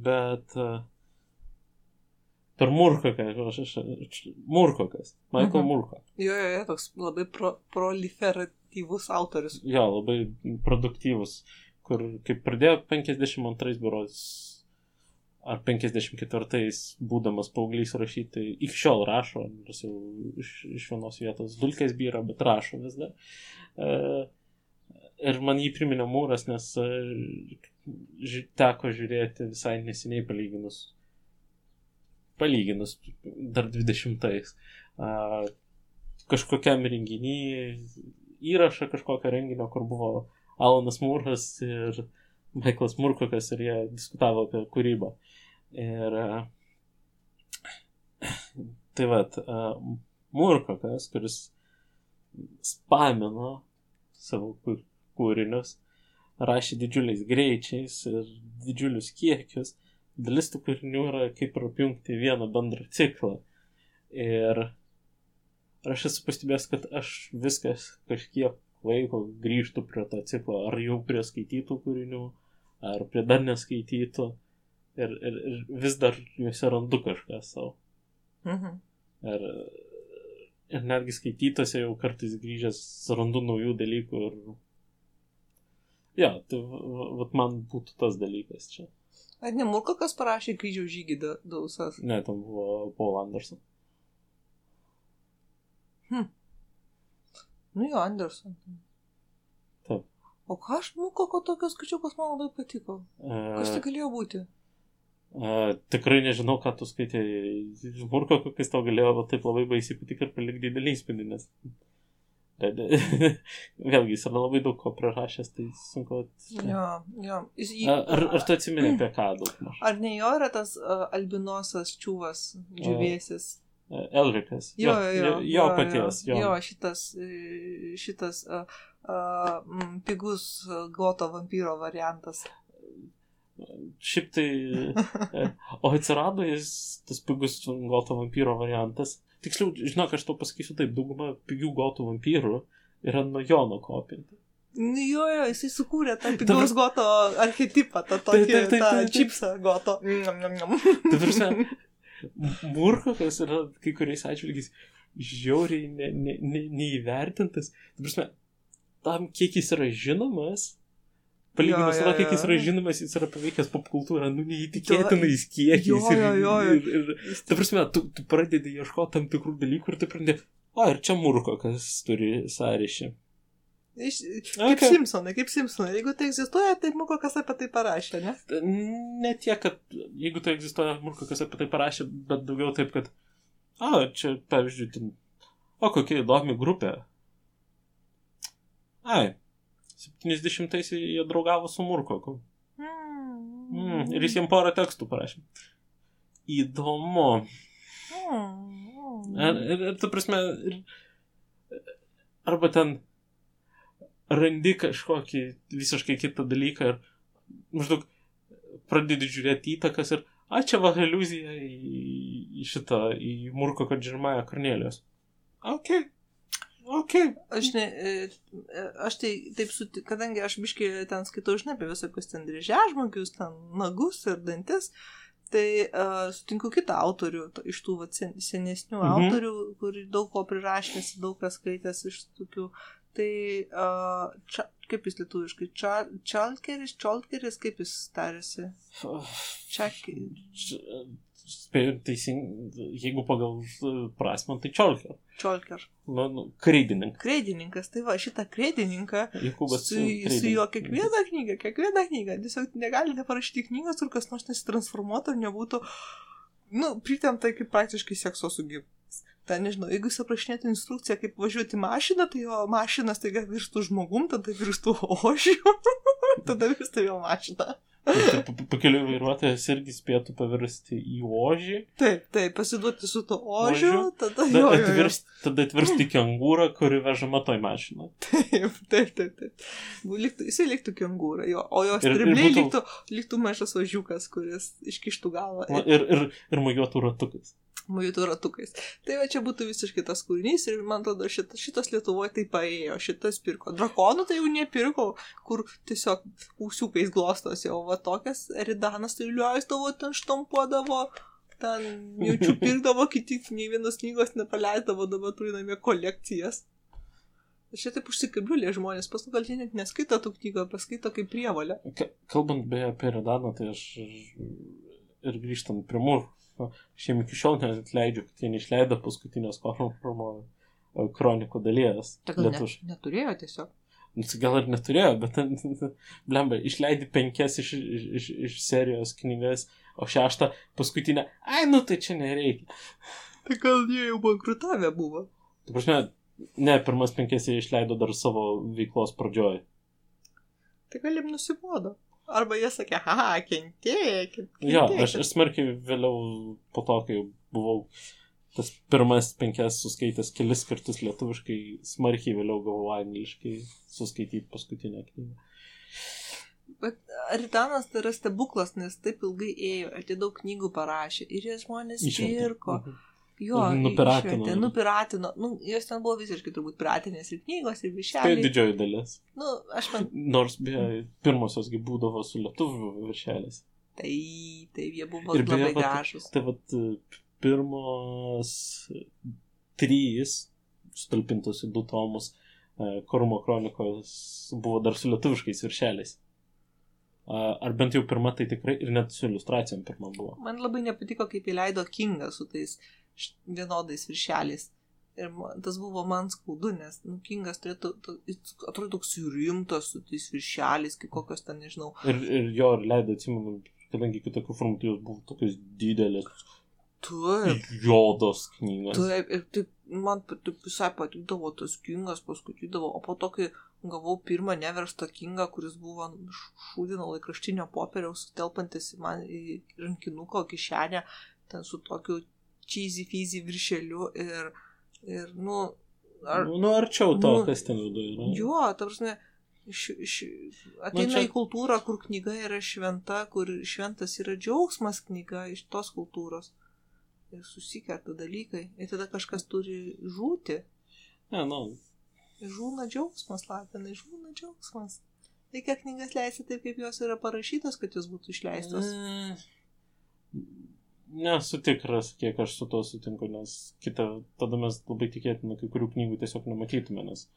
bet uh, per Murkoką, aš, aš, aš, Murkokas, Michael Mhm. Murko. Jo, jo, jo, toks labai pro, proliferatyvus autorius. Jo, labai produktyvus, kur kaip pradėjo 52 berods ar 54 būdamas paauglys rašyti, iki šiol rašo, nors jau iš, iš vienos vietos dulkės byra, bet rašo vis dar. Uh, ir man jį priminė mūras, nes uh, ži, teko žiūrėti visai neseniai palyginus. Palyginus dar 20-ais. Uh, kažkokiam renginį įrašą kažkokio renginio, kur buvo Alanas Mūras ir Michaelas Murkokas ir jie diskutavo apie kūrybą. Ir tai vad, Murkokas, kuris spamino savo kū- kūrinius, rašė didžiuliais greičiais ir didžiulius kiekius. Dalis tų kūrinių yra kaip ir apjungti į vieną bendrą ciklą. Ir aš esu pastebėjęs, kad aš viskas kažkiek laiko grįžtu prie to ciklo, ar jau prie skaitytų kūrinių, ar prie dar neskaitytų. Ir, ir, ir vis dar juose randu kažką savo. Mhm. Ir, ir netgi skaitytose jau kartais grįžęs randu naujų dalykų. Ir... Ja, tai va- va- vat man būtų tas dalykas čia. Ar ne Murko, kas parašė kryžiaus žygį da- dausas? Ne, tam buvo Paul Anderson. Nu jo, Anderson. Taip. O ką aš Murko, ko tokios skaičiukas man labai patiko? Kas tai E, galėjo būti? e, tikrai nežinau, ką tu skaitai. Murko, kokias tau galėjo taip labai baisiai patikti ir palik didelį įspūdį, nes Vėlgi, jis yra labai daug ko prirašęs, tai sunku. Jo, jo. Jis, jį, Ar, ar tu atsimeni apie ką daug maž? ar ne jo yra tas uh, albinosas čiūvas, džiuvėsis? Elrikas. Jo, jo, jo. jo paties. Jo. Jo, šitas, e, šitas uh, uh, pigus uh, goto vampyro variantas. Šiaip tai. e, O atsirado jis, tas pigus goto vampyro variantas. Tiksliau, žinok, aš tau pasakysiu taip, dauguma pigių gotų vampyrų yra nuo Jono kopinti. Nu, jo, jo, jisai sukūrė tą pigaus goto archetipą, tą tokį taip, taip, tą taip, taip. čipsą goto. Njam, njam, njam. Tai prasme, Murkokas yra kai kuriais atžvilgiais žiauriai ne, ne, ne, neįvertintas. Tai prasme, tam, kiek jis yra žinomas, palyginus su to, kiek jis yra žinomas, jis yra paveikęs popkultūrą, nu neįtikėtinais kiekiais. Jo, jo, ir- jo, jo. Ir, ir, ta prasme, tu, tu pradedi ieškoti tam tikrų dalykų ir tu pradedi, o ir čia Murkokas turi sąryšį. Iš, kaip Okay. Simpsonai, kaip Simpsonai. Jeigu tai egzistuoja, tai Muko kas apie tai parašė, ne? Ne tiek, kad jeigu tai egzistuoja, Murkokas apie tai parašė, bet daugiau taip, kad, a, čia, pavyzdžiui, ten, o kokia įdomi grupė. Ai, 70-ais jie draugavo su Murkoku. Mm, ir jis jiems porą tekstų parašė. Įdomu. Mm. Ir, ir, ir tu prasme, ir, arba ten randi kažkokį visiškai kitą dalyką ir maždaug pradedi žiūrėti įtakas ir, a čia va iliuzija į, į šitą, į Murko Kadžirmąją Kornelijos. Ok. Ok. Aš, ne, e, e, aš tai taip, suti, kadangi aš biškai ten skaitau, žinai, apie visokius ten dryžiažmogius, ten nagus ir dantis, Tai uh, sutinku kitą autorių to, iš tų vat, sen, senesnių Mhm. autorių, kurį daug ko prirašęs, daug kas skaitęs iš tokių. Tai uh, ča, kaip jis lietuviškai? Ča, čalkeris, čalkeris, kaip jis tarėsi? Čak, Spėjau teisingai, jeigu pagal e, prasme, tai čiolkė. čalker. Nu, nu, kreidininkas. Kredininkas, tai va, šitą kredininką Jokūbas su, su jo kiekviena knyga, kiekviena knyga. Tiesiog negalite parašyti knygos, kur kas nors nesitransformuotų ir nebūtų, nu, pritemta kaip praktiškai sekso su gyvūnais. Tai nežinau, jeigu jūs aprašinėtų instrukciją, kaip važiuoti mašiną, tai jo mašinas taiga virstų žmogum, tada virstų ožiu, tada virstų jo mašina. Pakeliu vairuotojas irgi spėtų pavirsti į ožį. Taip, taip, pasiduoti su to ožiu, Ožiu. tada jo, jo, jo. atvirsti, tada atvirsti kengūrą, kuri vežama toj mašinai. Taip, taip, taip. taip. Liktų, jisai liktų kengūra, jo, o jo Ir- ir stribliai būtų- liktų, liktų mažas ožiukas, kuris iškištų galvą. Va, Ir, ir, ir mojuotų ratukais. Mujutų ratukais. Tai va čia būtų visiškai tas kūrinys ir man atrodo šitas, šitas Lietuvoje tai paėjo, šitas pirko. Drakonų tai jau nepirko, kur tiesiog ūsiukais glostosi, o va tokias Eridanas tai leisdavo, ten štampuodavo, ten jaučiu pirkdavo, kiti nei vienos knygos nepaleisdavo, dabar turi namie kolekcijas. Aš taip užsikabliulė žmonės, paskui gal jie net neskaito tų knygų, paskaito kaip prievalę. Ka- Kalbant beje apie Redaną, tai aš ir grįžtant prie mūrų, aš jiem iki šiol net leidžiu, kad jie neišleido paskutinės Kornformo kronikų dalies. Gal ne, lietuviškai. neturėjo tiesiog. Nu, tai gal ir neturėjo, bet blemba, išleidai penkias iš, iš, iš, serijos knygas, o šeštą paskutinę, ai, nu tai čia nereikia. Tai gal jie jau bankrutavę buvo. Tai prasme, ne, pirmas penkias jie išleido dar savo veiklos pradžioj. Tai galim nusibodo. Arba jie sakė, ha, kentėkit. Jo, aš, aš smarkiai vėliau po to, kai buvau tas pirmas penkias suskaitęs kelis kartus lietuviškai, smarkiai vėliau gavau angliškai suskaityti paskutinę knygą. Bet Aritanas tai yra stebuklas, nes taip ilgai ėjo, daug knygų parašė. Ir jas žmonės pirko. Mhm. Jo, Nupiratino. išvertė, nupiratino. Nu, jos ten buvo visiškai turbūt piratinės ir knygos, ir Tai viršeliai. didžioji dalis. Nu, aš man. Nors beje, pirmosios gi būdavo su lietuvių viršeliais. Tai, tai jie buvo Ir labai gražus. Tai vad pirmos trys sutalpintos į du tomus e, Korumo kronikos buvo dar su lietuviškais viršeliais. Ar bent jau pirma tai tikrai ir net su iliustracijom pirma buvo. Man labai nepatiko, kaip įleido Kingą su tais š- vienodais viršeliais. Ir man, tas buvo man skaudu, nes nu, Kingas turėtų, to- atrodo toks rimtas su tais viršeliais, kaip kokios ten, nežinau, Ir, ir jo ir leido, atsimenu, kadangi kitokių formų tai jos buvo tokios didelės, Taip, juodos knygos. taip, ir taip, man taip visai patikdavo tas kingas, paskaitydavo, o po to, kai gavau pirmą neverstą kingą, kuris buvo šūdino laikraštinio popieriaus, telpantis į man į rankinuko kišenę, ten su tokiu cheesy fizy viršeliu ir, ir nu, ar, Nu, nu, arčiau to, Nu, kas ten viduje yra. jo, ta prasme, iš, iš, ateina čia- į kultūrą, kur knyga yra šventa, kur šventas yra džiaugsmas knyga iš tos kultūros. Ir susikerta dalykai. Ir tada kažkas turi žūti. Ne, nu, Ir žūna džiaugsmas, lapinai, žūna džiaugsmas. Reikia knygas leisti taip, kaip jos yra parašytos, kad jos būtų išleistos. Mm. Nesu tikras, kiek aš su to sutinku, nes kita, tada mes labai tikėtina kai kurių knygų tiesiog nematytume, nes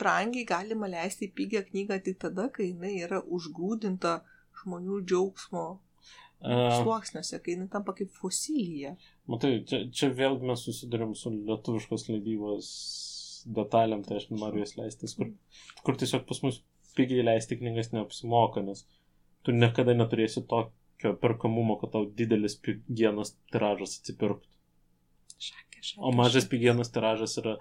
Brangiai galima leisti pigią knygą tik tada, kai jinai yra užgrūdinta žmonių džiaugsmo sluoksniuose, kai jinai tampa kaip fosilija. matai, čia, čia vėlgi mes susidurėm su lietuviškos leidybos detalėm, tai aš nenoriu jas leisti, kur, kur tiesiog pas mus pigiai leisti knygas neapsimoka, nes tu niekada neturėsi tokio perkamumo, kad tau didelis pigienas tiražas atsipirktų. Šakė, šakė, O mažas pigienas tiražas yra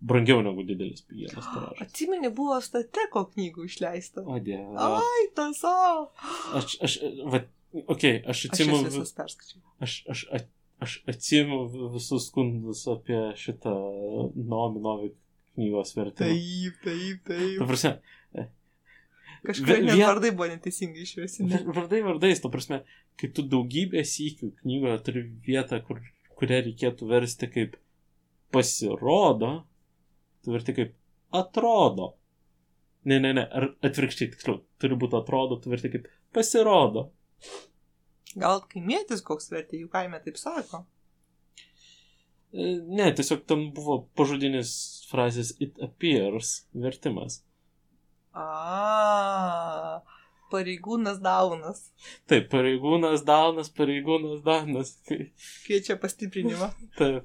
brangiau negu didelis pigienas tiražas. Atsimeni, buvo stateko knygų išleista. O dieve. Ai, tas savo. Aš, aš, va, okei, okay, aš Aš jas atsimenu, visas perskaičiau. aš, aš, aš, aš atsimenu visus skundus apie šitą Naomi Novik knygos vertimą. Taip, taip, Ta taip. prasme, Kažkaip vien- vardai buvo neteisingai išvesti. var- vardai vardais, ta prasme, kai tu daugybę sykių knygoje turi vietą, kur, kurią reikėtų versti kaip pasirodo, tu verti kaip atrodo. Ne, ne, ne, ar atvirkščiai, tiksliau, turi būti atrodo, tu verti kaip pasirodo. Gal kaimėtis koks vertė, jų kaime taip sako. E, Ne, tiesiog tam buvo pažodinis frazės it appears vertimas. A, pareigūnas daunas. Taip, pareigūnas daunas, pareigūnas daunas. Kviečia pastiprinimą. Taip.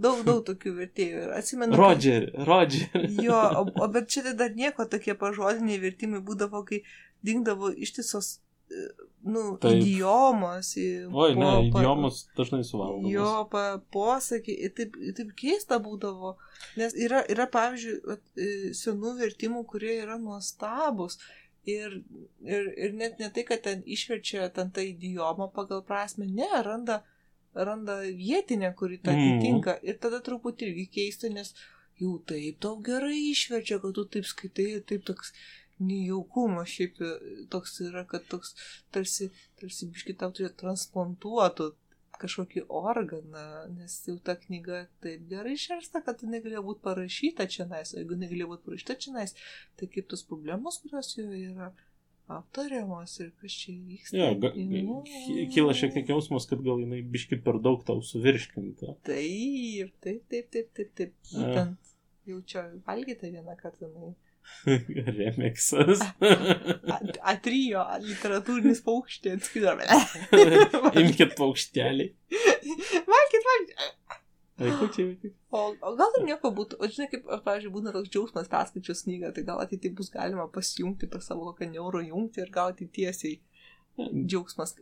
Daug, daug tokių vertėjų. Ir atsimenu. kad- Rodžer, Rodžer. Jo, o, o bet čia tai dar nieko tokie pažodiniai vertimai būdavo, kai dingdavo ištisos, e, nu, Taip. idiomos. Oi, ne, po- pa- dažnai suvalgomos. Jo, pa, posakiai, taip, taip keista būdavo, nes yra, yra pavyzdžiui, e, senų vertimų, kurie yra nuostabus. Ir, ir, ir net ne tai, kad ten išverčia ten tą idiomą pagal prasme, ne, randa, randa vietinę, kuri tą Mhm. atitinka. Ir tada truputį irgi keista, nes jau taip tau gerai išverčia, kad tu taip skaitai, ir taip toks nejaukumas šiaip e, toks yra, kad toks tarsi, tarsi biški tau turėtų transplantuotų kažkokį organą, nes jau ta knyga taip gerai išversta, kad jinai galėjo būti parašyta čia nais, o jeigu jinai galėjo būti parašyta čia nais, tai kaip tos problemos, kurios joje yra aptariamos ir kas čia vyksta. Jo, ga, ky- kyla šiek tiek jausmas, kad gal jinai biški per daug tau suvirškinta. Taip, taip, taip, taip, taip, taip. Būtent jaučia valgyti vieną kartą. jinai. Remixas. A- Atrijo, literatūrinis paukštė atskridome. Imkit paukštelį. Valgykit, valgykit. Vaikučiai. O, o gal ir nieko būtų, o žinai, kaip, pavyzdžiui, būna toks džiaugsmas perskaičius knygą, tai gal ateityje bus galima pasijungti per savo kokią neuro jungti ir gauti tiesiai džiaugsmas.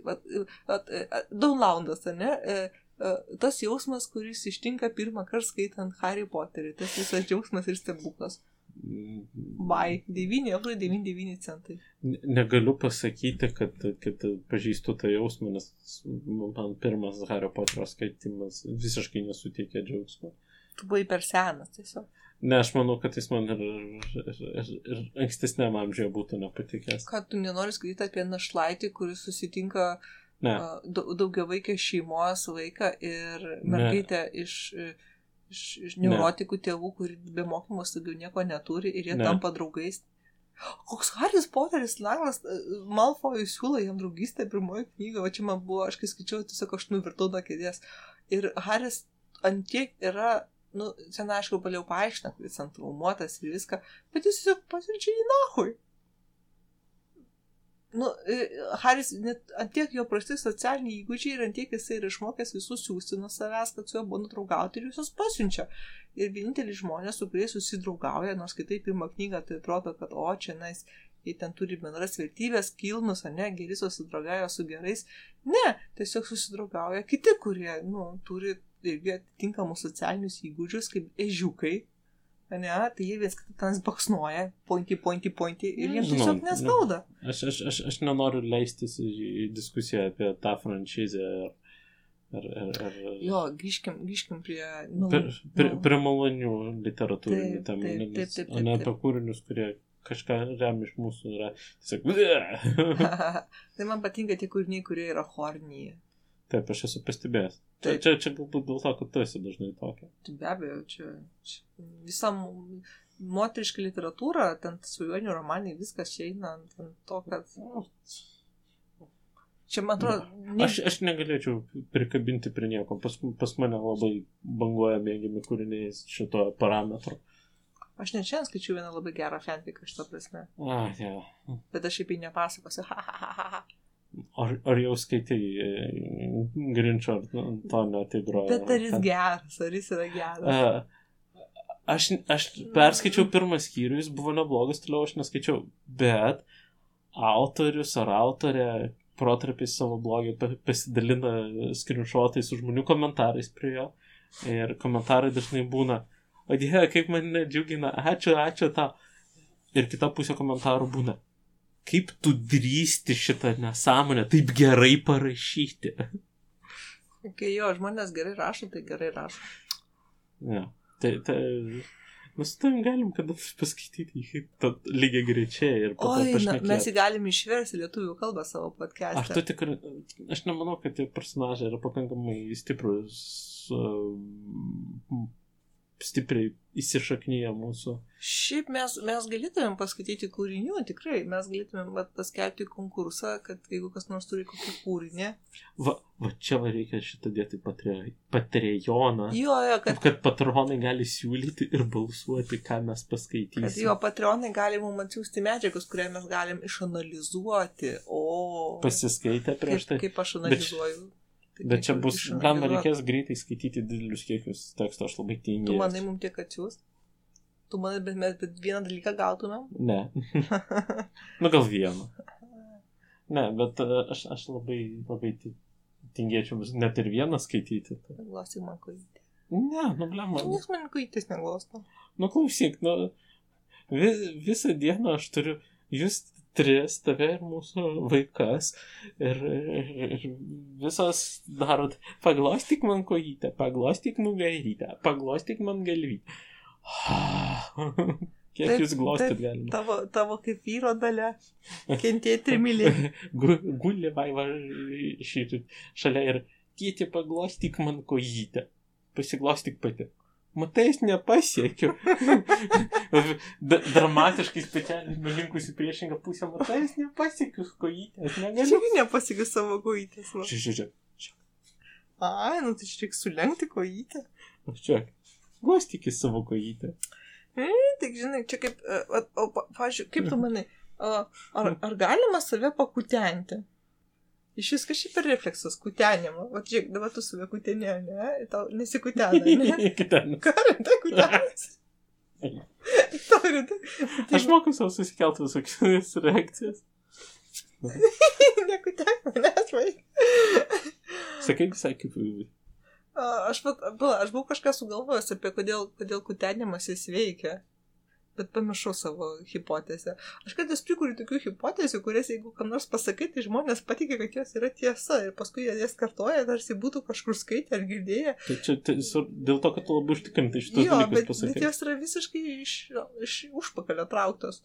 Downloadas, ar ne? E, e, Tas jausmas, kuris ištinka pirmą kartą skaitant Harry Potterį, tas visas džiaugsmas ir stebuklas. Bye. 9 eurų 99 centai. Ne- Negaliu pasakyti, kad, kad pažįstu tą jausmą, nes man pirmas Hario Poterio skaitimas visiškai nesuteikė džiaugsmo. Tu buvai per senas tiesiog. Ne, aš manau, kad jis man ir, ir, ir, ir ankstesniam amžiuje būtų nepatikęs. Ką tu nenori skaityti apie našlaitį, kuris susitinka Ne, a, dau- daugiavaikės šeimos vaiką ir mergaitę iš, iš, iš Ne. neurotikų tėvų, kuri be mokymos daugiau nieko neturi ir jie Ne. tampa draugais. Koks Haris Poteris lengvas, Malfojus siūlo jam draugystę pirmoji knyga, o čia man buvo, aš kai skaičiau, tiesiog aš nuvirtau nuo kėdės. Ir Haris antiek yra, nu, sen aišku, paliau paaiškina, kad jis ant traumuotas ir viską, bet jis tiesiog pasiunčia į nahui. Nu, e, Haris, net antiek jo prasti socialiniai įgūdžiai ir antiek jisai yra išmokęs visus siūsti nuo savęs, kad su juo buvo nutraugauti ir visus pasiunčia. Ir vienintelis žmonės, su kuriais susidraugauja, nors kitai pirmą knygą, tai atrodo, kad o čia nais, jie ten turi bendras vertybės, kilnus, ar ne, geri susidraugauja su gerais. Ne, tiesiog susidraugauja kiti, kurie, nu, turi irgi atitinkamus socialinius įgūdžius, kaip ežiukai. Ne, tai jie vis ten baksnuoja, pointi, pointi, pointi ir jiems Žinau, tiesiog neskauda. aš, aš, aš, aš nenoriu leistis į, diskusiją apie tą franšizę ir, ir, ir, ir Jo, grįžkim, grįžkim prie... Nu, prie, prie, nu. prie malonių literatūrinių Taip, temų, taip, nes- taip, taip, o ne apie kūrinius, kurie kažką remia iš mūsų yra tiesiog. tai man patinka tie kūriniai, kurie yra hornyje. Taip, aš esu pastebėjęs. Taip. čia, čia galbūt dėl to, kad tu esi dažnai tokia. Tai be abejo, čia, čia visa mo- moteriška literatūra, ten svajonių romanai, viskas čia eina ant to, kad... Čia, man atrodo, ne... Aš, aš negalėčiau prikabinti prie nieko. Pas, pas mane labai banguoja mėgiami kūriniai šito parametro. aš net šiandien skaičiu vieną labai gerą fanfiką šitą prasme. A, ja. Bet aš šiaip jį nepasakosiu. Ha, ha, ha, ha. Ar, ar jau skaitai e, Grinčio ar Antonio Tigro? Bet ar jis geras, ar jis yra geras? Uh, aš, aš perskaičiau pirmą skyrių, jis buvo neblogas, toliau aš neskaičiau, bet autorius ar autorė protarpiais savo blogį pa- pasidalina skrinšotais su žmonių komentarais prie jo ir komentarai dažnai būna, o dieve, kaip mane džiugina, ačiū, ačiū tau. Ir kita pusė komentarų būna, kaip tu drįsti šitą nesąmonę taip gerai parašyti. Kai jo žmonės gerai rašo, tai gerai rašo. Ja. Tai, tai mes tavim galim kada paskaityti lygiai greičiai ir pašnekėti. mes jį galim išversti lietuvių kalbą savo Ar tu podcast'e. tikrai, aš nemanau, kad tie personažai yra pakankamai stiprus uh, stipriai įsišaknyja mūsų. Šiaip mes, mes galėtumėm paskaityti kūrinių, tikrai, mes galėtumėm paskelbti konkursą, kad jeigu kas nors turi kokį kūrinį. Va, va čia va reikia šitą dėti patre, patrejoną. Jo, jo, Kad, kad, patronai gali siūlyti ir balsuoti, ką mes paskaitysime. jo patronai gali mums atsiųsti medžiagus, kurią mes galim išanalizuoti. O. Pasiskaitę prieš kaip, tai. kaip aš analizuoju. tai Bet čia bus, gal reikės greitai skaityti didelius kiekius teksto, aš labai Tu tingiu. manai, mums tiek atsiūs? Tu manai, bet mes bet vieną dalyką gautumėm? Ne. nu gal vieną. Ne, bet e, aš, aš labai, labai ti- tingėčiau vis- net ir vieną skaityti. Tai. Glostyk man kojytę. Ne, nu blem, man. Niekas man kojytės neglosto. Nu klausyk, nu, vi, visą dieną aš turiu jūs tris, tave ir mūsų vaikas. Ir, ir, ir visas darot, paglostyk man kojytę, paglostyk nugarytę, paglostyk man galvytę. Kiek Taip, jūs glostyt taip. galima? Tavo, tavo kaip vyro dalė. Kentėti ir mylėti. Gu- Guli vaiva šį šalia ir tėti paglostyk man kojytę. Pasiglostyk pati. Matai, aš nepasiekiu. Dramatiškai specialiai nulinkusi priešingą pusę. Matai, aš nepasiekiu kojytę. Aš Aš negaliu. irgi nepasigiu savo kojytės. va. Žiūrėk, žiūrėk. Ai, nu tai čia reikia sulenkti kojytę. Žiūrėk. Glostyk į savo kojytę. Tik žinai, čia kaip, e, o, o, pa- pavyzdžiui, kaip tu manai, ar, ar galima save pakutenti? Iš vis kažkaip per refleksas, kutenimą. O žiūrėk, dabar tu save kutenė, ne? Ir Tau nesikutena, ne? Kita. Ką rimtai kutenas? Tau rimtai. Aš moku savo susikelt visokias reakcijas. Nekutek manęs, vaikai. Sakai visai kaip A, Aš, aš buvau kažką sugalvojęs apie kodėl, kodėl kutenimas jis veikia. Bet pamiršau savo hipotezę. Aš kartais prikuriu tokių hipotezių, kurias jeigu kam nors pasakai, tai žmonės patikė, kad jos yra tiesa. Ir paskui jie jas kartoja, tarsi būtų kažkur skaitę ar girdėję. Tai čia tiesiog dėl to, kad tu labai užtikrintai šitus Jo, dalykus bet, bet pasakai. jos yra visiškai iš, iš užpakalio trauktos.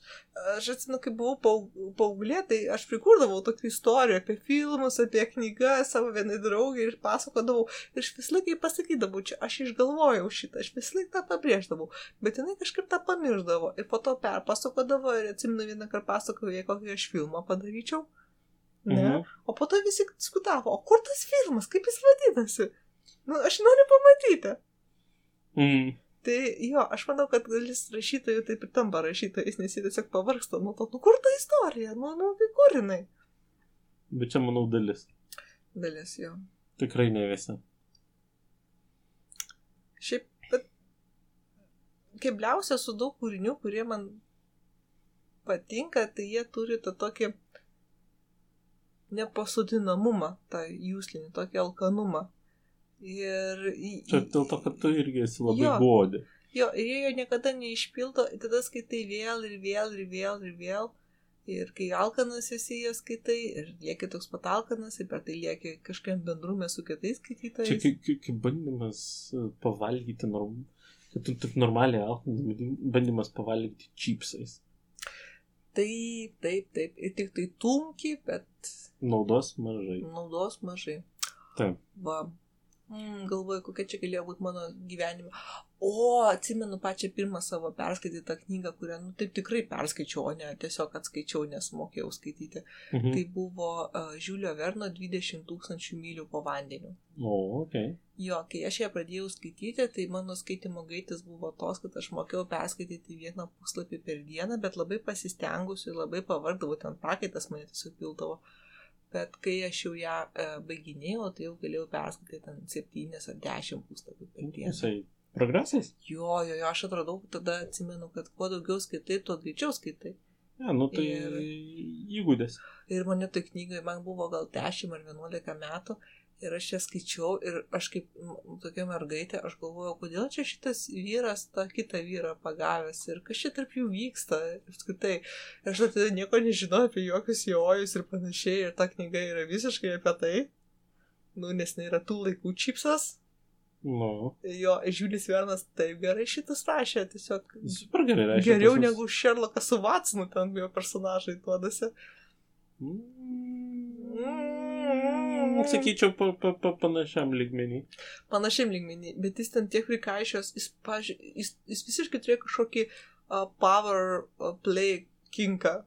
Aš atsimenu, kai buvau paau- paauglė, tai aš prikurdavau tokių istorijų apie filmus, apie knygas savo vienai draugai ir pasakodavau. Ir aš vis laikai pasakydavau, čia aš išgalvojau šitą, aš vis laiką tą pabrėždavau. Bet jinai kažkaip tą pamirždavo. Ir po to perpasakodavo ir atsimenu vieną kartą pasakojau, jei kokį aš filmą padaryčiau. Ne. Mhm. O po to visi diskutavo, o kur tas filmas, kaip jis vadinasi? Nu, aš noriu pamatyti. Mm. Tai jo, aš manau, kad dalis rašytojų taip ir tampa rašytojais, nes jie tiesiog pavarksta nuo to, nu kur ta istorija, nu, nu, tai kur jinai. Bet čia, manau, dalis. Dalis jo. Tikrai ne visi. Šiaip, kebliausia su daug kūrinių, kurie man patinka, tai jie turi tą tokį nepasodinamumą, tą jūslinį, tokį alkanumą. Ir... Čia dėl to, kad tu irgi esi labai Jo. godė. Jo, ir jie jo niekada neišpildo, tada skaitai vėl ir vėl ir vėl ir vėl. Ir kai alkanas esi, jie skaitai, ir lieki toks pat alkanas, ir per tai lieki kažkiam bendrume su kitais Čia skaitytojais. kaip, kaip, bandymas pavalgyti, norm... tu taip normaliai alkanas, bandymas pavalgyti čipsais. Taip, taip, taip. Ir tik tai tunki, bet Naudos mažai. naudos mažai. Taip. Va. Mm, galvoju, kokia čia galėjo būti mano gyvenime. O, atsimenu pačią pirmą savo perskaitytą knygą, kurią, nu, taip tikrai perskaičiau, o ne tiesiog atskaičiau, nes mokėjau skaityti. Mhm. Tai buvo uh, Žiulio Verno 20 tūkstančių mylių po vandeniu. O, ok. Jo, kai aš ją pradėjau skaityti, tai mano skaitimo gaitis buvo tos, kad aš mokėjau perskaityti vieną puslapį per dieną, bet labai pasistengusi, labai pavardavau, ten prakaitas mane tiesiog pildavo. Bet kai aš jau ją e, baiginėjau, tai jau galėjau perskaityti ten 7 ar 10 puslapių per dieną. Visai progresas? Jo, jo, jo, aš atradau, tada atsimenu, kad kuo daugiau skaitai, tuo greičiau skaitai. Ne, nu tai Ir- įgūdės. Ir mane tai knygai, man buvo gal 10 ar 11 metų. Ir aš ją skaičiau ir aš kaip m, tokia mergaitė, aš galvojau, kodėl čia šitas vyras tą kitą vyrą pagavęs ir kas čia tarp jų vyksta. Ir apskritai, aš tada nieko nežinau apie jokius jojus ir panašiai. Ir ta knyga yra visiškai apie tai. Nu, nes jinai yra tų laikų čipsas. Nu, Jo, Žiūlis Vernas taip gerai šitas rašė, tiesiog super gerai reiškia. geriau pas mus. negu Sherlockas su Watsonu ten jo personažai duodasi. Mm. Sakyčiau, pa, pa, pa, panašiam lygmenį. Panašiam lygmenį, bet jis ten tiek prikaišios, jis, paži, jis, jis visiškai turėjo kažkokį uh, power play kinką.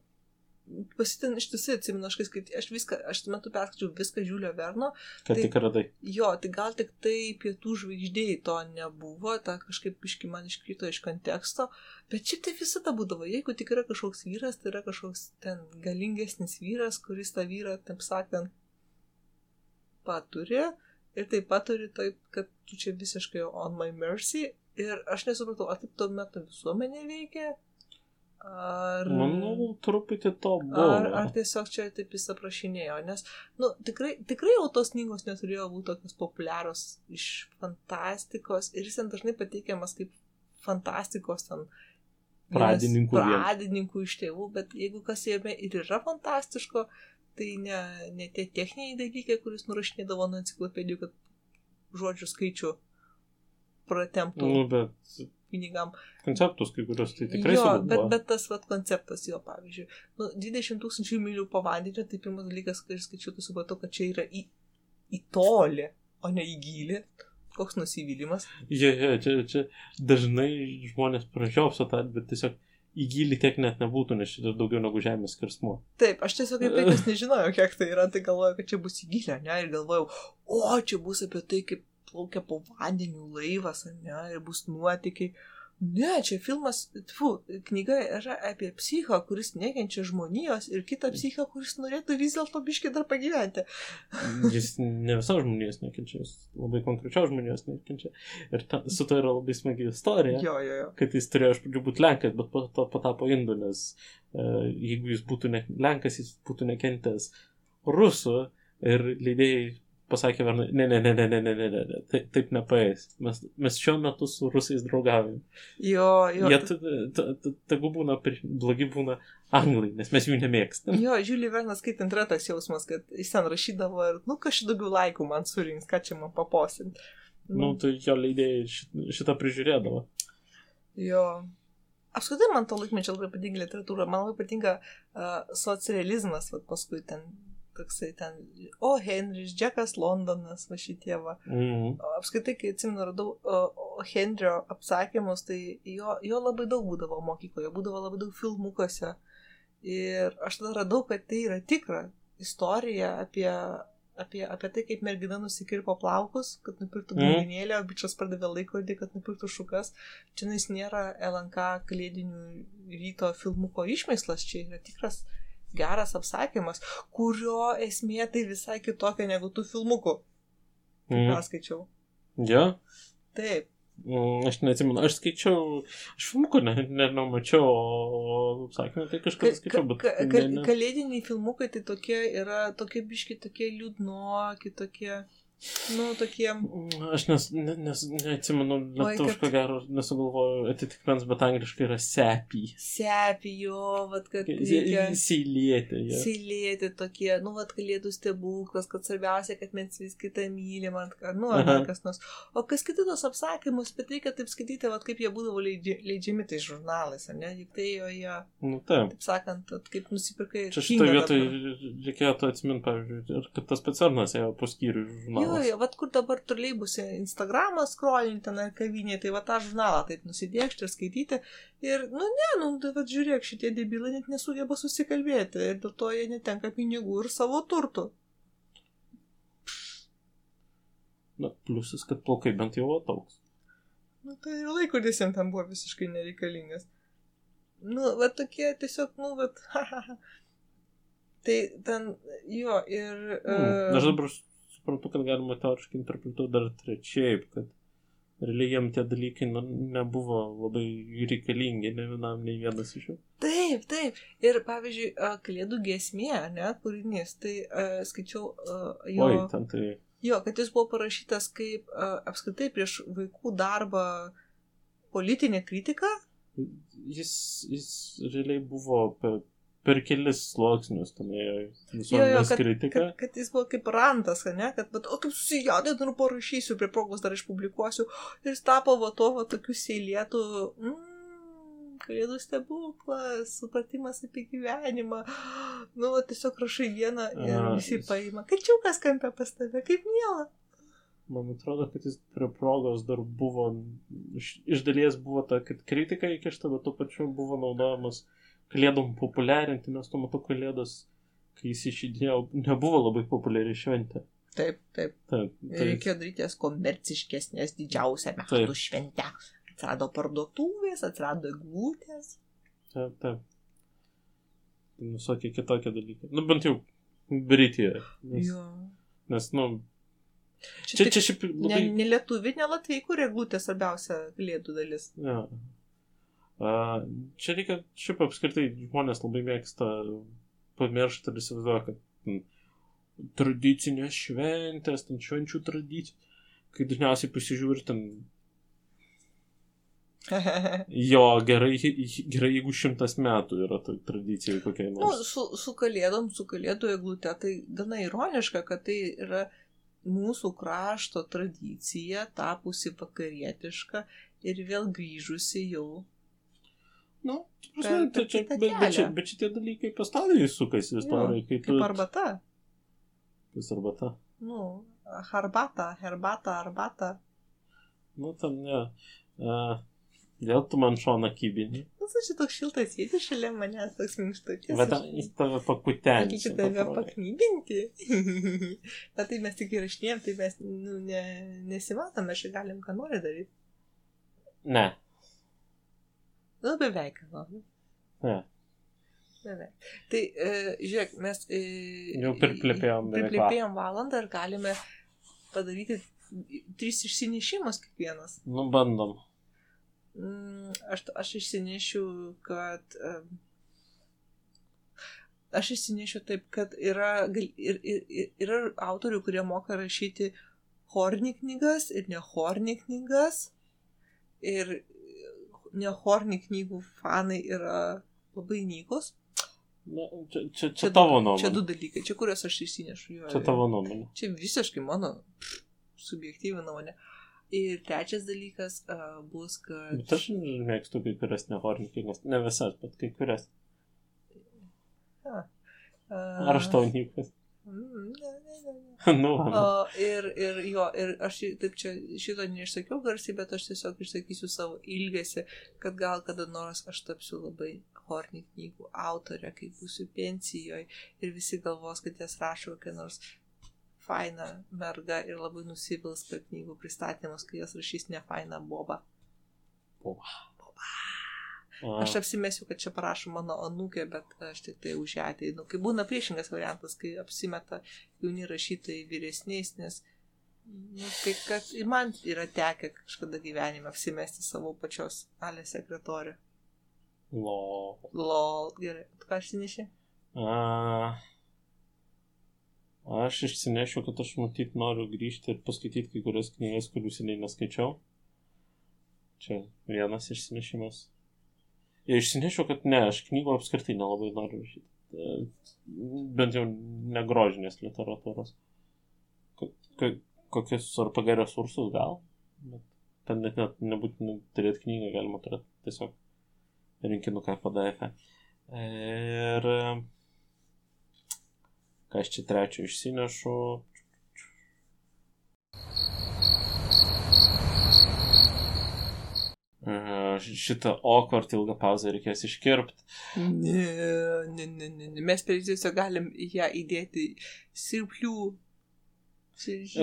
Pasitin ištisai atsimenu, aš, kai, aš viską, aš tuo metu perskaičiau viską Žiulio Verno. Kad tai, tik radai. Jo, tai gal tik tai pietų žvaigždėjai to nebuvo, ta kažkaip iški man iškrito iš konteksto, bet šiaip tai visada būdavo, jeigu tik yra kažkoks vyras, tai yra kažkoks ten galingesnis vyras, kuris tą vyrą, taip sakant, paturi ir taip pat turi taip, kad tu čia visiškai on my mercy ir aš nesupratau, ar taip tuo metu visuomenė veikia, Ar... Manau, truputį to buvo. Ar, ar tiesiog čia taip jis aprašinėjo, nes, nu, tikrai, tikrai jau tos knygos neturėjo būti tokios populiarios iš fantastikos ir jis ten dažnai pateikiamas kaip fantastikos ten pradininkų. Pradininkų iš tėvų, bet jeigu kas jame ir yra fantastiško, tai ne, ne tie techniniai dalykai, kuris nurašinėdavo nuo enciklopedijų, kad žodžių skaičių pratemptų. Nu, bet pinigam. Konceptus kai kurios tai tikrai. Jo, bet, bet tas vat, konceptas jo, pavyzdžiui, nu, 20 tūkstančių mylių po vandeniu, tai pirmas dalykas, kai skaičiu, tai supratau, kad čia yra į, į tolį, o ne į gilį. Koks nusivylimas. Ja, ja, čia, čia dažnai žmonės pražiopso tą, bet tiesiog į gilį tiek net nebūtų, nes šitas daugiau negu žemės skirsmo. Taip, aš tiesiog kaip vaikas nežinojau, kiek tai yra, tai galvojau, kad čia bus į gilę, ne, ir galvojau, o čia bus apie tai, kaip plaukia po vandeniu laivas, ne, ir bus nuotikiai. Ne, čia filmas, tfu, knyga yra apie psichą, kuris nekenčia žmonijos ir kitą psichą, kuris norėtų vis dėlto biškai dar pagyventi. Jis ne visos žmonijos nekenčia, jis labai konkrečios žmonijos nekenčia. Ir ta, su to yra labai smagi istorija. Jo, jo, jo. Kad jis turėjo iš pradžių būti Lenkas, bet po to patapo Indu, nes uh, jeigu jis būtų ne Lenkas, jis būtų nekentęs Rusų ir leidėjai pasakė Vernai, ne, ne, ne, ne, ne, ne, ne, ne, ne, taip, taip nepaės. Mes, mes šiuo metu su rusais draugavim. Jo, jo. Jie tegu būna, blogi būna anglai, nes mes jų nemėgstam. Jo, Žiūlį Vernas skaitant yra tas jausmas, kad jis ten rašydavo ir, nu, kažkaip daugiau laikų man surinks, ką čia man paposint. Nu, nu tai jo leidėjai šitą prižiūrėdavo. Jo. Apskritai man to laikmečio labai patinka literatūra, man labai patinka uh, socrealizmas, va paskui ten toksai ten, o Henris, Džekas Londonas, va šitie va. Mm. Apskaitai, kai atsimenu, radau o, Henrio apsakymus, tai jo, jo labai daug būdavo mokykloje, būdavo labai daug filmukuose. Ir aš tada radau, kad tai yra tikra istorija apie, apie, apie tai, kaip mergina nusikirpo plaukus, kad nupirktų grandinėlę, mm. o bičias pardavė laikrodį, kad nupirktų šukas. Čia nėra LNK kalėdinių ryto filmuko išmislas, čia yra tikras geras apsakymas, kurio esmė tai visai kitokia negu tų filmukų. Mm. Perskaičiau. Ja? Taip. Aš neatsimenu, aš skaičiau, aš filmukų nežinau, ne, o apsakymą tai kažką skaičiau, bet... Ka, ka, ne, ne. Kalėdiniai filmukai tai tokie yra, tokie biški, tokie liūdnoki, tokie... Nu, tokie. Aš nes, nes, neatsimenu, lietuviško gero nesugalvoju atitikmens, bet angliškai yra sepį. Sepį, jo, vad, kad. Įsilieti. Ja. Įsilieti tokie, nu, vad, kalėdų stebuklas, kad svarbiausia, kad mes vis kitą mylim, ant, nu, ar kas nors. O kas kiti tos apsakymus, bet reikia taip skaityti, vad, kaip jie būdavo leidži, leidžiami tai žurnalais, ar ne? Juk tai jo jie. Nu, taip. Taip sakant, kaip nusipirkai. Čia šitoje vietoje reikėtų atsiminti, pavyzdžiui, kad tas speciarnas ėjo po skyrių žurnalą. Jo, jo, vat kur dabar troleibusė Instagramą skrolinti ten kavinė, tai va tą žurnalą taip nusidėkšti ir skaityti. Ir, nu ne, nu, tai va žiūrėk, šitie debilai net nesugeba susikalbėti ir dėl to jie netenka pinigų ir savo turtų. Na, pliusas, kad plaukai bent jau atauks. Nu, tai ir laikrodis jam tam buvo visiškai nereikalingas. Nu, va tokie tiesiog, nu, va, ha, ha, ha. Tai ten, jo, ir... Mm, uh, aš dabar suprantu, kad galima teoriškai interpretuoti dar trečiaip, kad realiai jam tie dalykai nu, nebuvo labai reikalingi, ne vienam, nei vienas iš jų. Taip, taip. Ir pavyzdžiui, Kalėdų gesmė, ne, kūrinys, tai uh, skaičiau uh, jo. Oi, ten tai. Jo, kad jis buvo parašytas kaip uh, apskritai prieš vaikų darbą politinė kritika. Jis, jis realiai buvo per per kelis sluoksnius tame visuomenės kritika. Kad, kad jis buvo kaip rantas, ne, kad, bet, o kaip susijaudinti, nu parašysiu, prie progos dar išpublikuosiu. Ir jis tapo va to, va tokių seilėtų, mm, kalėdų stebuklas, supratimas apie gyvenimą. Nu, va, tiesiog rašai vieną ir A, visi jis- paima. Kačiukas kampė pas tave, kaip miela. Man atrodo, kad jis prie progos dar buvo, iš, iš dalies buvo ta, kad kritika įkišta, bet tuo pačiu buvo naudojamas kalėdom populiarinti, nes tuo metu kalėdos, kai jis išidėjo, nebuvo labai populiari šventė. Taip, taip. Ta, tai, Reikėjo daryti jas komerciškesnės, didžiausią metų Taip. šventę. Atsirado parduotuvės, atsirado glūtės. ta, ta. Visokie kitokie dalykai. Nu, bent jau Britijoje. Nes, Jo. nes nu, Čia, čia, čia šiaip ne, labai... ne lietuviai, ne latviai, kur eglutė svarbiausia kalėdų dalis. Ja. Čia reikia, šiaip apskritai žmonės labai mėgsta pamiršti ir įsivaizduoja, kad tradicinės šventės, ten švenčių tradicijų, kai dažniausiai pasižiūri ten, jo, gerai, gerai jeigu šimtas metų yra ta tradicija kokia nu, nors. su, su kalėdom, su kalėdų eglute, tai gana ironiška, kad tai yra mūsų krašto tradicija, tapusi vakarietiška ir vėl grįžusi jau. Nu, prasme, tai čia, bet, bet, čia, bet šitie dalykai pastoviai sukasi istorijai, kai tu... Kaip arbata. Kas arbata? Nu, harbata, herbata, arbata. Nu, ten ne. A, Vėl tu man šoną kybinį. Nu, tu čia toks šiltas sėdi šalia manęs, toks minkštutis. Bet jis tave pakutenė. Reikia tave paknybinti. Bet tai mes tik įrašinėjom, tai mes nu, ne, nesimatom, mes čia galim ką nori daryti. Ne. Beveik, ką nori. Ne. Beveik. Tai, e, žiūrėk, mes... E, Jau priplėpėjom beveik Priplėpėjom valandą ir galime padaryti tris išsinešimus kiekvienas. Nu, bandom. Mm, Aš, aš išsinešiu, kad. em, Aš išsinešiu taip, kad yra, ir, ir, ir, yra autorių, kurie moka rašyti horni knygas ir nehorni knygas. Ir nehorni knygų fanai yra labai nykus. Na, čia, čia, čia tavo nuomonė. Čia du dalykai, čia kuriuos aš išsinešu. Jo, Čia tavo nuomonė. Čia visiškai mano subjektyvi nuomonė. Ir trečias dalykas uh, bus, kad... Bet aš mėgstu kai kurias nehornikingas. Ne visas, bet kai kurias. Uh, Ar aš tau nykas? Nu, va. O, ir, ir jo, ir aš taip čia šito neišsakiau garsiai, bet aš tiesiog išsakysiu savo ilgesį, kad gal kada nors aš tapsiu labai horni knygų autorė, kai būsiu pensijoje ir visi galvos, kad jas rašo kokia nors faina merga ir labai nusivils per knygų pristatymus, kai jas rašys ne faina boba. A, Aš apsimesiu, kad čia parašo mano anūkė, bet aš tik tai už ją ateinu. Kai būna priešingas variantas, kai apsimeta jauni rašytojai vyresniais, nes nu, kai, kad ir man yra tekę kažkada gyvenime apsimesti savo pačios alė sekretorę. lo. Lol, gerai, tu ką išsineši? A, aš išsinešiu, kad aš matyt noriu grįžti ir paskaityti kai kurias knygas, kurių seniai neskaičiau. Čia vienas išsinešimas. Išsinešiau, kad ne, aš knygų apskritai nelabai noriu rašyti. E, Bent jau negrožinės literatūros. Ko- ko- Kokius RPG resursus gal. Bet ten net, net nebūtinai turėti knygą, galima turėti tiesiog rinkinuką PDF. Ir e, ką aš čia trečio išsinešu. E, Šitą awkward ilgą pauzę reikės iškirpti. Ne, ne, ne, ne, ne. Mes tiesiog galim ją įdėti sirplių.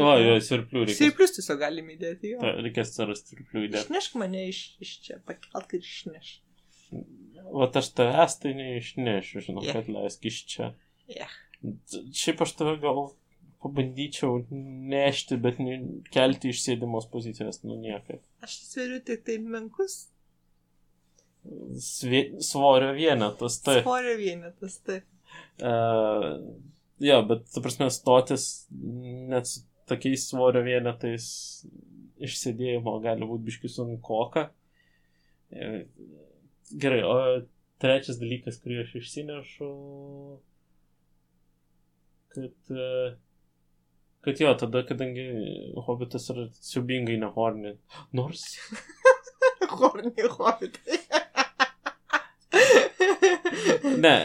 O, jo, sirplių reikės. Sirplius tiesiog galim įdėti jo. Ta, reikės atsirasti sirplių įdėti. Išnešk mane iš, iš čia, pakelk ir išneš. O aš tavęs tai neišnešiu, žinau, Yeah. kad leisk iš čia. Yeah. Šiaip aš tave gal pabandyčiau nešti, bet kelti iš sėdimos pozicijos, nu niekaip. Aš sveriu tik tai menkus Svie, svorio vienetas, tai. svorio vienetas, taip. Uh, jo, bet, ta prasme, stotis net su tokiais svorio vienetais išsėdėjimo gali būti biški sunkoka. Gerai, o trečias dalykas, kurį aš išsinešu, kad, e, kad jo, tada, kadangi hobitas yra siubingai nehorni, nors Horni hobitai. Ne,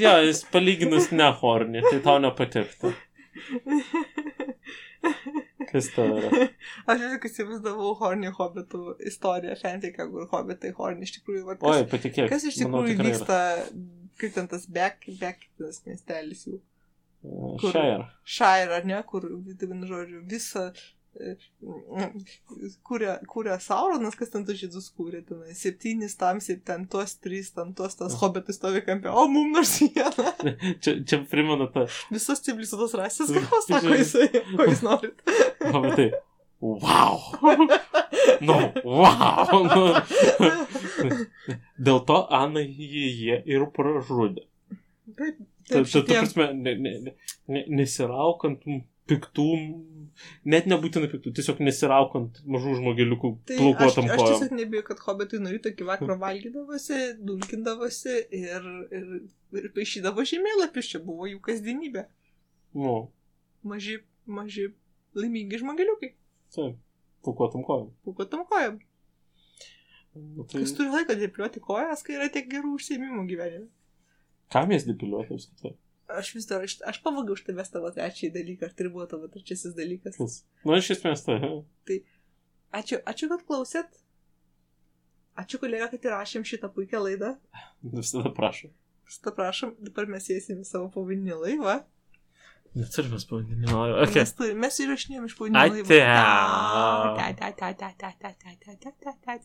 Jo, jis palyginus ne horni, tai tau nepatiktų. Kas tai yra? Aš vis įsivaizdavau Horny Hobbitų istoriją, fanfiką, kur Hobbitai Horny iš tikrųjų va, kas, Oi, patikėk. kas iš manau, tikrųjų yra. vyksta, kaip ten tas Beck, Beck, tas miestelis jų. kur- Shire. Shire, ar ne, kur, vienu žodžiu, visą e, kūrė, kūrė Sauronas, kas ten tos žydus kūrė, ten septynis tamsiai, ten tuos trys, ten tuos tas hobitai stovi kampė, o mum nors vieną. Čia, čia primena tą. Visas civilizuotos rasės, ką sako jisai, ko jūs norit. Hobitai. Wow! Nu, wow! Nu. Dėl to Ana jį jie ir pražudė. Taip, Ta, taip, ta, ta šitie- prasme, ne, ne, ne, ne, nesiraukant piktų, net nebūtinai piktų, tiesiog nesiraukant mažų žmogeliukų Tai aš, plaukuotam aš kojom. tiesiog nebijau, kad hobitai nuo ryto iki vakaro valgydavosi, dulkindavosi ir, ir, ir paaišydavo žemėlapius, čia buvo jų kasdienybė. Nu, Maži, maži laimingi žmogeliukai, taip, plaukuotam kojom. pukotam kojam. Nu, tai Kas turi laiko dėpliuoti kojas, kai yra tiek gerų užsiemimų gyvenime? kam jas depiliuoti apskritai? Aš vis dar, iš- aš pavagiau už tavęs tavo trečiąjį dalyką, ar tai buvo tavo trečiasis dalykas. Kas? Nu, iš esmės tai. he. Ačiū, ačiū, kad klausėt. Ačiū, kolega, kad įrašėm šitą puikią laidą. Visada prašau. Šitą prašom, dabar mes įsime į savo povaninį laivą. Neturime pavadinimo. Okay. Okay. Mes, mes įrašinėjom iš povaninio laivo. Ate. Ta, ta, ta, ta, ta, ta, ta, ta,